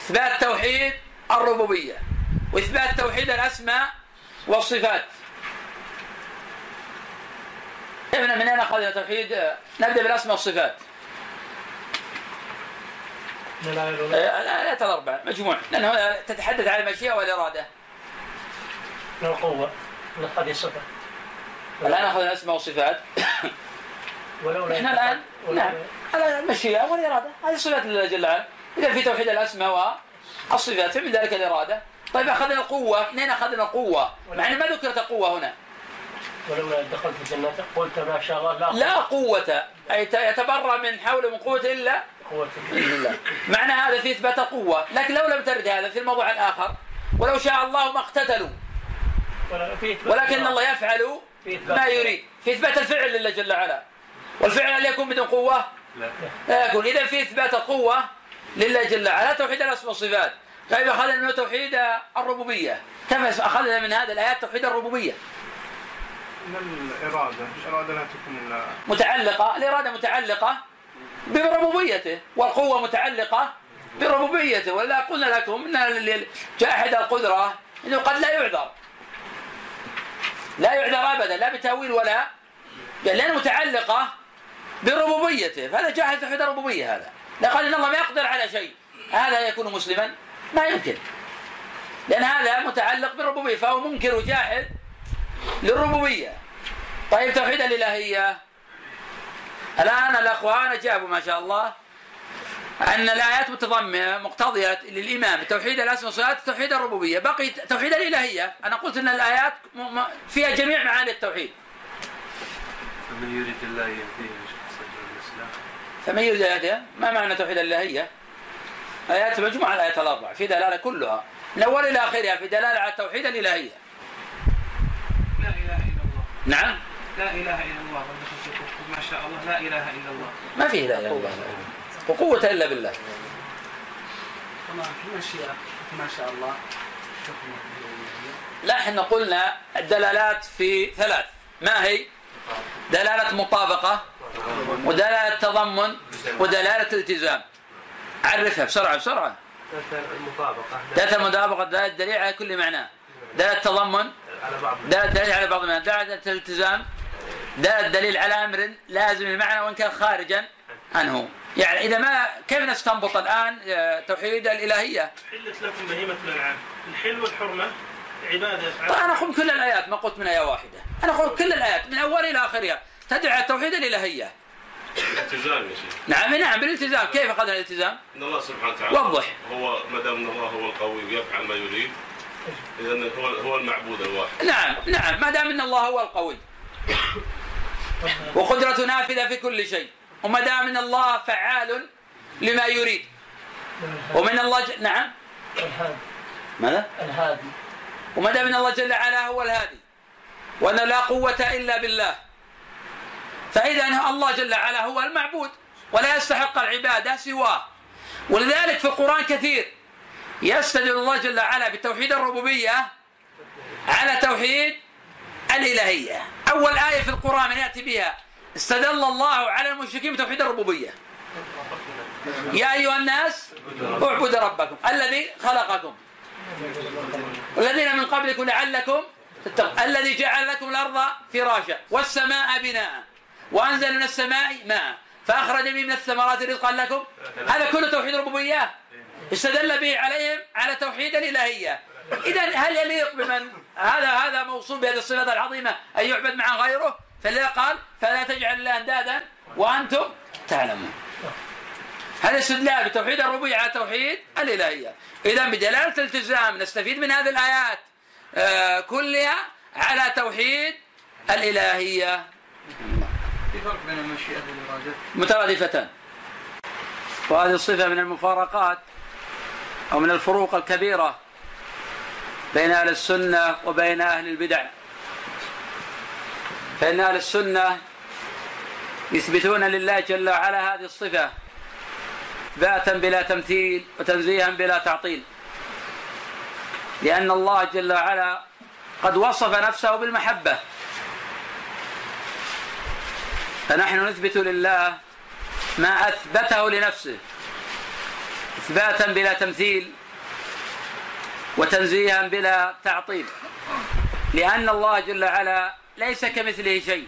S4: إثبات توحيد الربوبية وإثبات توحيد الأسماء والصفات. من من أين أخذنا توحيد؟ نبدأ بالأسماء والصفات. الآيات الأربع مجموع. لأنه تتحدث عن المشيئة والإرادة.
S5: القوة هذه الصفة
S4: الآن أخذنا الأسماء والصفات
S5: ولولا
S4: إحنا الآن نعم. هذا المشيئة والإرادة هذه صفات لله جل وعلا. إذا في توحيد الأسماء والصفات فمن ذلك الإرادة. طيب أخذنا القوة. منين أخذنا القوة؟ مع أن ما ذكرت القوة هنا.
S5: ولولا دخلت الجنة قلت ما شاء الله لا
S4: لا قوة. أي يتبرى من حول من قوة إلا
S5: قوة.
S4: بالله. معنى هذا في إثبات قوة. لكن لو لم ترد هذا في الموضوع الآخر ولو شاء الله ما اقتتلوا. ولكن الله يفعل ما يريد. في إثبات الفعل لله جل وعلا. والفعل هل يكون بدون قوة؟ لا. يكون. إذا في إثبات القوة لله جل وعلا. توحيد الأسماء والصفات طيب أخذنا منه توحيد الربوبية. كم أخذنا من هذه الآيات توحيد الربوبية؟
S3: من الإرادة؟ الإرادة لا تكون
S4: متعلقة. الإرادة متعلقة بربوبيته والقوة متعلقة بربوبيته ولا قلنا لكم إن جاحد القدرة إنه قد لا يعذر. لا يعذر ابدا لا بتأويل ولا لانها متعلقة بربوبيته فهذا جاحد توحيد الربوبية هذا. قال إن الله ما يقدر على شيء. هذا يكون مسلما؟ ما يمكن. لأن هذا متعلق بالربوبية فهو منكر وجاحد للربوبية. طيب توحيد الإلهية. الآن الأخوان جابوا ما شاء الله. أن الآيات متضمنة مقتضية للإمام توحيد الأسماء والصفات توحيد الربوبية. بقي توحيد الإلهية. أنا قلت أن الآيات فيها جميع معاني التوحيد.
S6: فمن يريد الله يهديه
S4: فمن يريد الآيات ما معنى توحيد الإلهية؟ آيات مجموعة الآيات الأربع في دلالة كلها. من أول إلى آخرها في دلالة على توحيد الإلهية.
S9: لا إله إلا الله.
S4: نعم.
S9: لا إله إلا الله. ما شاء الله. لا إله إلا الله.
S4: ما فيه لا إله إلا الله. وقوة إلا بالله.
S9: طبعا ما شاء الله.
S4: لا إحنا قلنا الدلالات في ثلاث. ما هي؟ دلالة مطابقة ودلالة تضمن ودلالة التزام عرفها بسرعة بسرعة.
S6: المطابقة
S4: دلالة المطابقة دلالة الدليل على كل معناه دلالة التضمن دلالة الدليل على بعض المعنى. دلالة الالتزام دلالة الدليل على أمر لازم المعنى وإن كان خارجا عنه. يعني إذا ما كيف نستنبط الآن آه، توحيد الإلهية؟
S9: حلت لكم بهيمة الأنعام الحل والحرمة عبادة.
S4: طيب أنا أخذ كل الآيات ما قلت من آية واحدة. أنا أخذ كل الآيات من أولها إلى آخرها. تدعو على توحيد الإلهية.
S6: التزام يا شيخ.
S4: نعم نعم بالالتزام. كيف أخذنا الالتزام؟
S6: إن الله سبحانه وتعالى
S4: وضح.
S6: هو ما دام إن الله هو القوي ويفعل ما يريد اذا هو هو المعبود الواحد.
S4: نعم نعم. ما دام إن الله هو القوي. وقدرته نافذة في كل شيء. وما دام إن الله فعال لما يريد. ومن الله ج... نعم.
S7: الهادي
S4: ماذا؟
S7: الهادي
S4: وما دام إن الله جل وعلا هو الهادي وأن لا قوة إلا بالله فإذا الله جل وعلا هو المعبود ولا يستحق العبادة سواه. ولذلك في القرآن كثير يستدل الله جل وعلا بتوحيد الربوبية على توحيد الإلهية. أول آية في القرآن من يأتي بها استدل الله على المشركين بتوحيد الربوبية. يا أيها الناس اعبدوا ربكم الذي خلقكم. والذين من قبلكم لعلكم الذي جعل لكم الأرض فراشا والسماء بناء وأنزل من السماء ماء. فأخرج به من الثمرات رزقا لكم. هذا كله توحيد ربوبيه استدل به عليهم على توحيد الإلهية. اذا هل يليق بمن هذا هذا موصول بهذه الصفات العظيمة أن يعبد مع غيره؟ فلذا قال فلا تجعل الله أندادا وأنتم تعلمون. هذا استدلال بتوحيد الربوبية على توحيد الإلهية. اذا بدلاله الالتزام نستفيد من هذه الآيات آه، كلها على توحيد الإلهية.
S10: في فرق بين المشيئة والإرادة
S4: مترادفتان وهذه الصفة من المفارقات أو من الفروق الكبيرة بين أهل السنة وبين أهل البدع. فإن أهل السنة يثبتون لله جل وعلا هذه الصفة إثباتا بلا تمثيل وتنزيها بلا تعطيل. لأن الله جل وعلا قد وصف نفسه بالمحبة. فنحن نثبت لله ما أثبته لنفسه. إثباتا بلا تمثيل وتنزيها بلا تعطيل. لأن الله جل وعلا ليس كمثله شيء.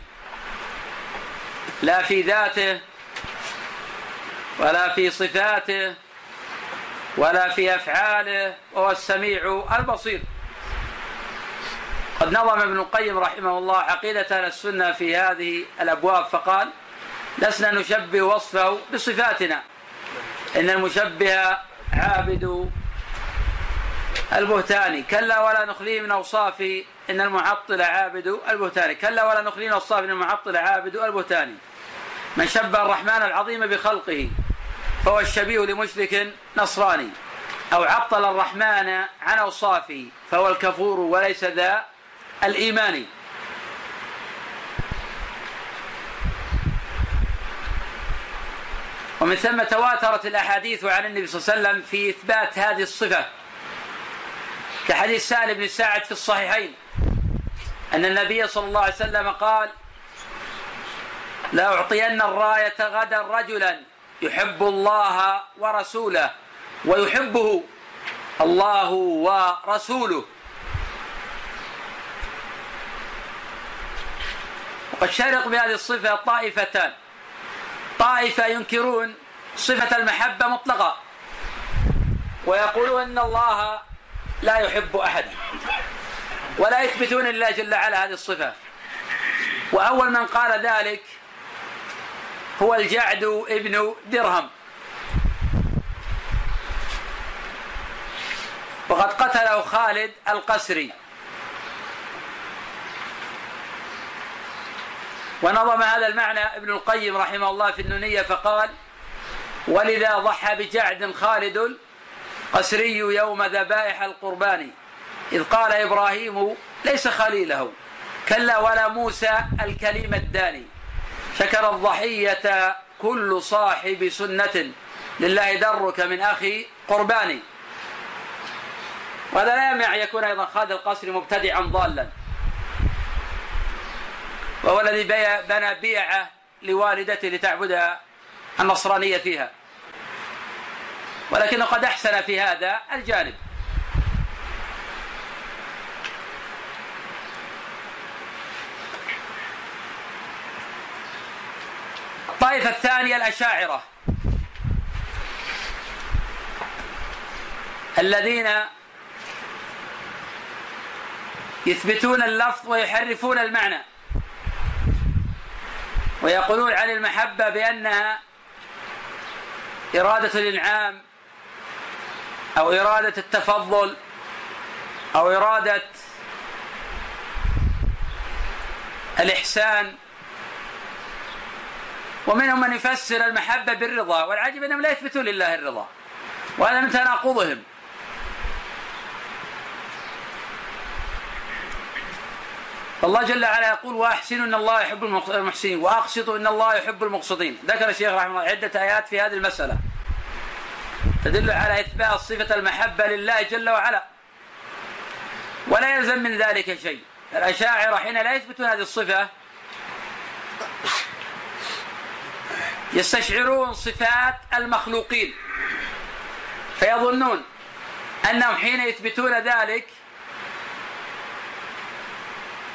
S4: لا في ذاته ولا في صفاته ولا في أفعاله وهو السميع البصير. قد نظم ابن القيم رحمه الله عقيدة أهل السنة في هذه الأبواب فقال لسنا نشبه وصفه بصفاتنا. إن المشبه عابد البهتان كلا ولا نخليه من أوصافه إن المعطل عابد البهتان كلا ولا نخليه من أوصافه إن المعطل عابد البهتان من شبه الرحمن العظيم بخلقه فهو الشبيه لمشرك نصراني. أو عطل الرحمن عن أوصافه فهو الكفور وليس ذا الإيمان. ومن ثم تواترت الأحاديث عن النبي صلى الله عليه وسلم في إثبات هذه الصفة. كحديث سهل بن سعد في الصحيحين أن النبي صلى الله عليه وسلم قال لأعطين الراية غدا رجلا يحب الله ورسوله ويحبه الله ورسوله. وقد شرق بهذه الصفة طائفتان. طائفة ينكرون صفة المحبة مطلقة ويقولون أن الله لا يحب أحدا ولا يثبتون لله جل وعلا هذه الصفة. وأول من قال ذلك هو الجعد ابن درهم. وقد قتله خالد القسري. ونظم هذا المعنى ابن القيم رحمه الله في النونية فقال ولذا ضحى بجعد خالد القسري يوم ذبائح القربان. إذ قال إبراهيم ليس خليله كلا ولا موسى الكليم الداني. شكر الضحية كل صاحب سنة. لله درك من أخي قرباني وهذا لا يمنع يكون أيضا خالد القصري مبتدعا ضالا. وهو الذي بنى بيعة لوالدته لتعبد النصرانية فيها. ولكنه قد أحسن في هذا الجانب. الطائفة الثانية الأشاعرة. الذين يثبتون اللفظ ويحرفون المعنى. ويقولون عن المحبة بأنها إرادة الإنعام أو إرادة التفضل أو إرادة الإحسان. ومنهم من يفسر المحبة بالرضا والعجب أنهم لا يثبتون لله الرضا وهذا من تناقضهم. الله جل وعلا يقول وأحسنوا إن الله يحب المحسنين وأقسطوا إن الله يحب المقسطين. ذكر الشيخ رحمه الله عدة آيات في هذه المسألة. تدل على إثبات صفة المحبة لله جل وعلا. ولا يلزم من ذلك شيء. الأشاعرة حين لا يثبتون هذه الصفة يستشعرون صفات المخلوقين. فيظنون أنهم حين يثبتون ذلك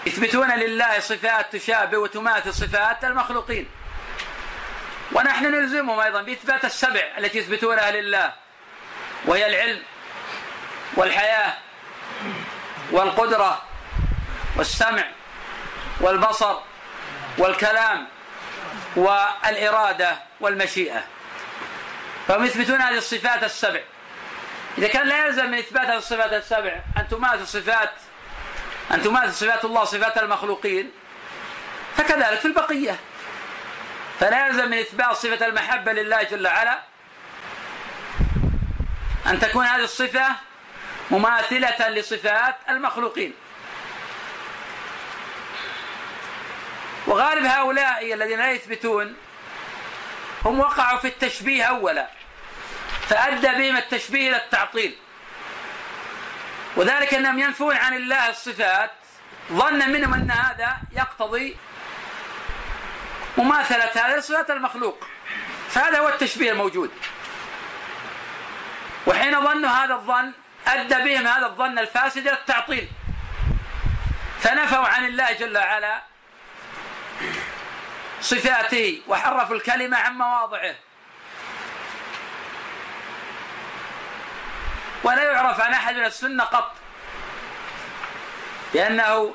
S4: يثبتون لله صفات تشابه وتماثل صفات المخلوقين. ونحن نلزمهم أيضا بإثبات السبع التي يثبتونها لله وهي العلم والحياة والقدرة والسمع والبصر والكلام والإرادة والمشيئة. فهم يثبتون هذه الصفات السبع. إذا كان لا يلزم من إثبات هذه الصفات السبع أن تماثل صفات أن تماثل صفات الله صفات المخلوقين فكذلك في البقية. فلا يلزم من إثبات صفة المحبة لله جل وعلا. أن تكون هذه الصفة مماثلة لصفات المخلوقين. وغالب هؤلاء الذين لا يثبتون هم وقعوا في التشبيه أولا فأدى بهم التشبيه إلى التعطيل. وذلك أنهم ينفون عن الله الصفات ظنا منهم أن هذا يقتضي مماثلة هذه الصفات المخلوق. فهذا هو التشبيه الموجود. وحين ظنوا هذا الظن أدى بهم هذا الظن الفاسد إلى التعطيل. فنفوا عن الله جل وعلا صفاته وحرفوا الكلمة عن مواضعه. ولا يعرف عن أحد من السنة قط. لأنه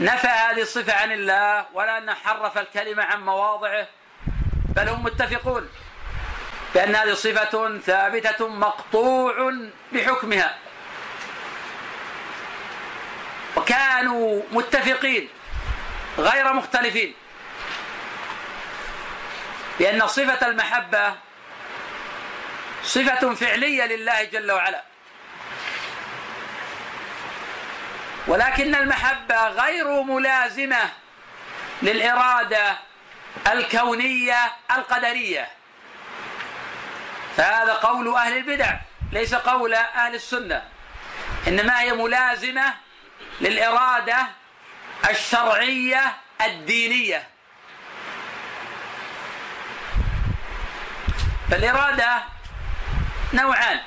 S4: نفى هذه الصفة عن الله ولا أنه حرف الكلمة عن مواضعه بل هم متفقون بأن هذه صفة ثابتة مقطوع بحكمها. وكانوا متفقين غير مختلفين بأن صفة المحبة صفة فعلية لله جل وعلا. ولكن المحبة غير ملازمة للإرادة الكونية القدرية. فهذا قول أهل البدع ليس قول أهل السنة. إنما هي ملازمة للإرادة الشرعية الدينية. فالإرادة نوعان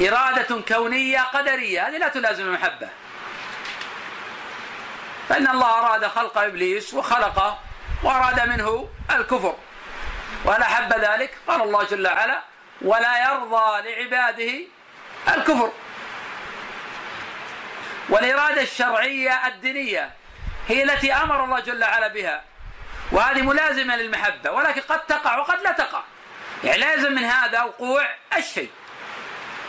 S4: إرادة كونية قدرية هذه لا تلازم المحبة. فإن الله أراد خلق إبليس وخلقه وأراد منه الكفر. وهل أحب ذلك. قال الله جل وعلا ولا يرضى لعباده الكفر. والإرادة الشرعية الدينية هي التي أمر الله جل وعلا بها. وهذه ملازمة للمحبة ولكن قد تقع وقد لا تقع. يعني لازم من هذا وقوع الشيء.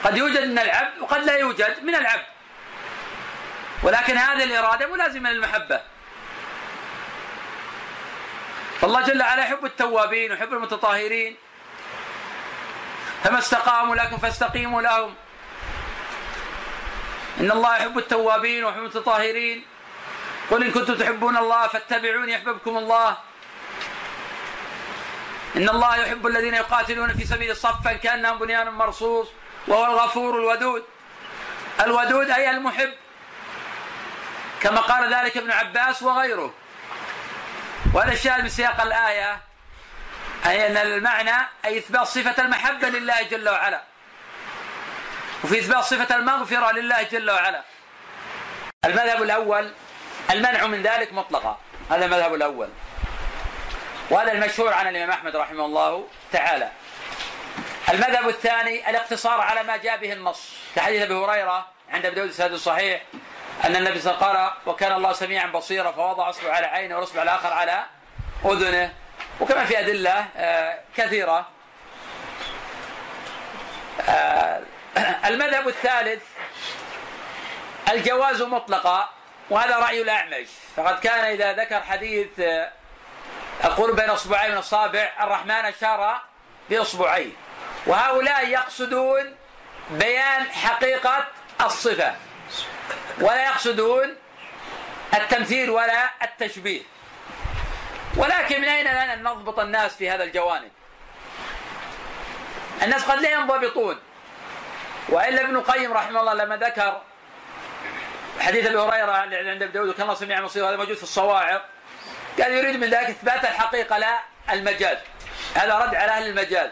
S4: قد يوجد من العبد وقد لا يوجد من العبد. ولكن هذه الإرادة ملازمة للمحبة. فالله جل وعلا يحب التوابين ويحب المتطهرين. فما استقاموا لكم فاستقيموا لهم. إن الله يحب التوابين ويحب المتطهرين. قل إن كنتم تحبون الله فاتبعوني يحببكم الله. إن الله يحب الذين يقاتلون في سبيل صفا كأنهم بنيان مرصوص وهو الغفور الودود. الودود أي المحب. كما قال ذلك ابن عباس وغيره. وهذا الشاهد من سياق الآية أي أن المعنى أي إثبات صفة المحبة لله جل وعلا. وفي إثبات صفة المغفرة لله جل وعلا. المذهب الأول المنع من ذلك مطلقا. هذا المذهب الأول. وهذا المشهور عن الإمام أحمد رحمه الله تعالى. المذهب الثاني الاقتصار على ما جاء به النص. كحديث أبي هريرة عند أبي داود الصحيح أن النبي صلى الله عليه وسلم قال وكان الله سميعا بصيرا فوضع أصبع على عينه والاصبع الآخر على أذنه. وكما في أدلة آه، كثيرة. آه، المذهب الثالث الجواز مطلقا وهذا رأي الأعمش. فقد كان إذا ذكر حديث آه، القرب بين أصبعين من اصابع الرحمن أشار باصبعيه وهؤلاء يقصدون بيان حقيقة الصفة. ولا يقصدون التمثيل ولا التشبيه. ولكن من أين لنا أن نضبط الناس في هذا الجوانب؟ الناس قد لا ينضبطون. وإلا ابن القيم رحمه الله لما ذكر حديث أبي هريرة عند أبي داود الله سميع مصير هذا موجود في الصواعق. قال يريد من ذلك إثبات الحقيقة لا المجاز. هذا رد على أهل المجاز.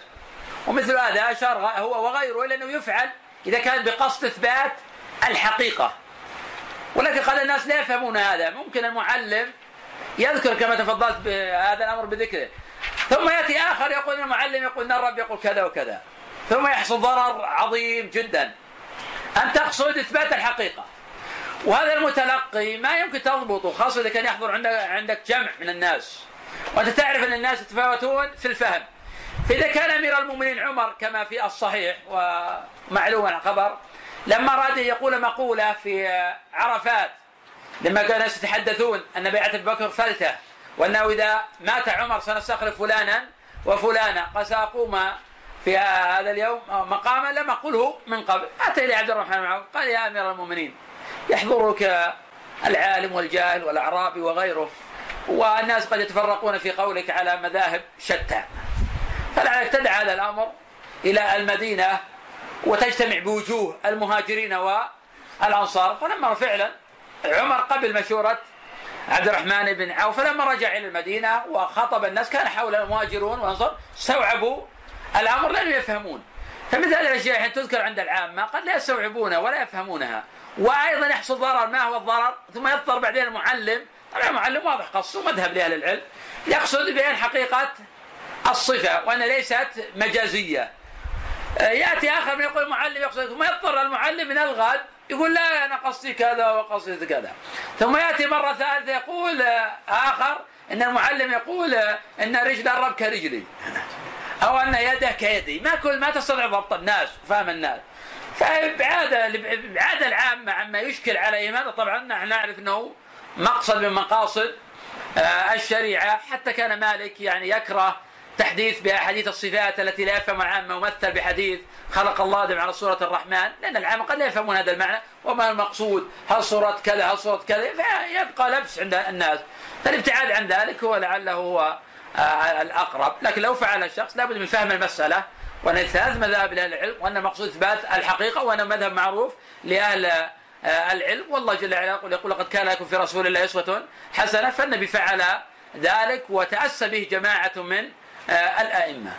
S4: ومثل هذا أشار هو وغيره إلى أنه يفعل إذا كان بقصد إثبات الحقيقة. ولكن قد الناس لا يفهمون هذا. ممكن المعلم يذكر كما تفضلت بهذا الأمر بذكره. ثم يأتي آخر يقول المعلم يقول أن الرب يقول كذا وكذا. ثم يحصل ضرر عظيم جدا. أن تقصد إثبات الحقيقة. وهذا المتلقي ما يمكن تضبطه خاصة إذا كان يحضر عندك عندك جمع من الناس. وأنت تعرف أن الناس يتفاوتون في الفهم. فإذا كان أمير المؤمنين عمر كما في الصحيح ومعلوم الخبر لما أراد يقول مقولة في عرفات لما كانوا الناس يتحدثون أن بيعة أبي بكر فلتة وأنه إذا مات عمر سنستخلف فلانا وفلانا قال سأقوم في هذا اليوم مقاما لم أقله من قبل. أتى إلى عبد الرحمن بن قال يا أمير المؤمنين يحضرك العالم والجاهل والأعرابي وغيره والناس قد يتفرقون في قولك على مذاهب شتى. فلعلك تدعى هذا الأمر إلى المدينة وتجتمع بوجوه المهاجرين والأنصار. فلما فعلا عمر قبل مشورة عبد الرحمن بن عوف فلما رجع إلى المدينة وخاطب الناس كان حول المهاجرون والأنصار استوعبوا الأمر لم يفهمون. فمثل هذه الأشياء حين تذكر عند العامة قد لا يستوعبونها ولا يفهمونها. وأيضا يحصل ضرر. ما هو الضرر؟ ثم يضطر بعدين المعلم طبعا المعلم واضح قصه مذهب لأهل العلم يقصد بيان حقيقة الصفة وأنها ليست مجازية. آه، يأتي آخر من يقول المعلم يقصد ثم يضطر المعلم من الغد يقول لا أنا قصدي كذا وقصدي كذا. ثم يأتي مرة ثالثة يقول آه، آخر إن المعلم يقول آه، إن رجل الرب كرجلي. أو أن يده كيدي. ما كل ما تستطيع ضبط الناس وفهم الناس. فابعاد ابعاد العامة عما يشكل عليهم هذا طبعا نحن نعرف أنه مقصد من مقاصد الشريعة حتى كان مالك يعني يكره تحديث بأحاديث الصفات التي لا يفهم العامة ممثل بحديث خلق الله آدم على صورة الرحمن. لأن العامة قد لا يفهمون هذا المعنى. وما المقصود؟ هل صورة كذا؟ هل صورة كذا؟ فيبقى لبس عند الناس. فالابتعاد عن ذلك هو لعله هو آه، الأقرب. لكن لو فعل الشخص لابد من فهم المسألة وأن ثلاث مذاهب لأهل العلم وأن المقصود إثبات الحقيقة وأن مذهب معروف لأهل آه، العلم. والله جل وعلا يقول يقول لقد كان لكم في رسول الله أسوة حسنة فالنبي فعل ذلك وتأسى به جماعة من الأئمة.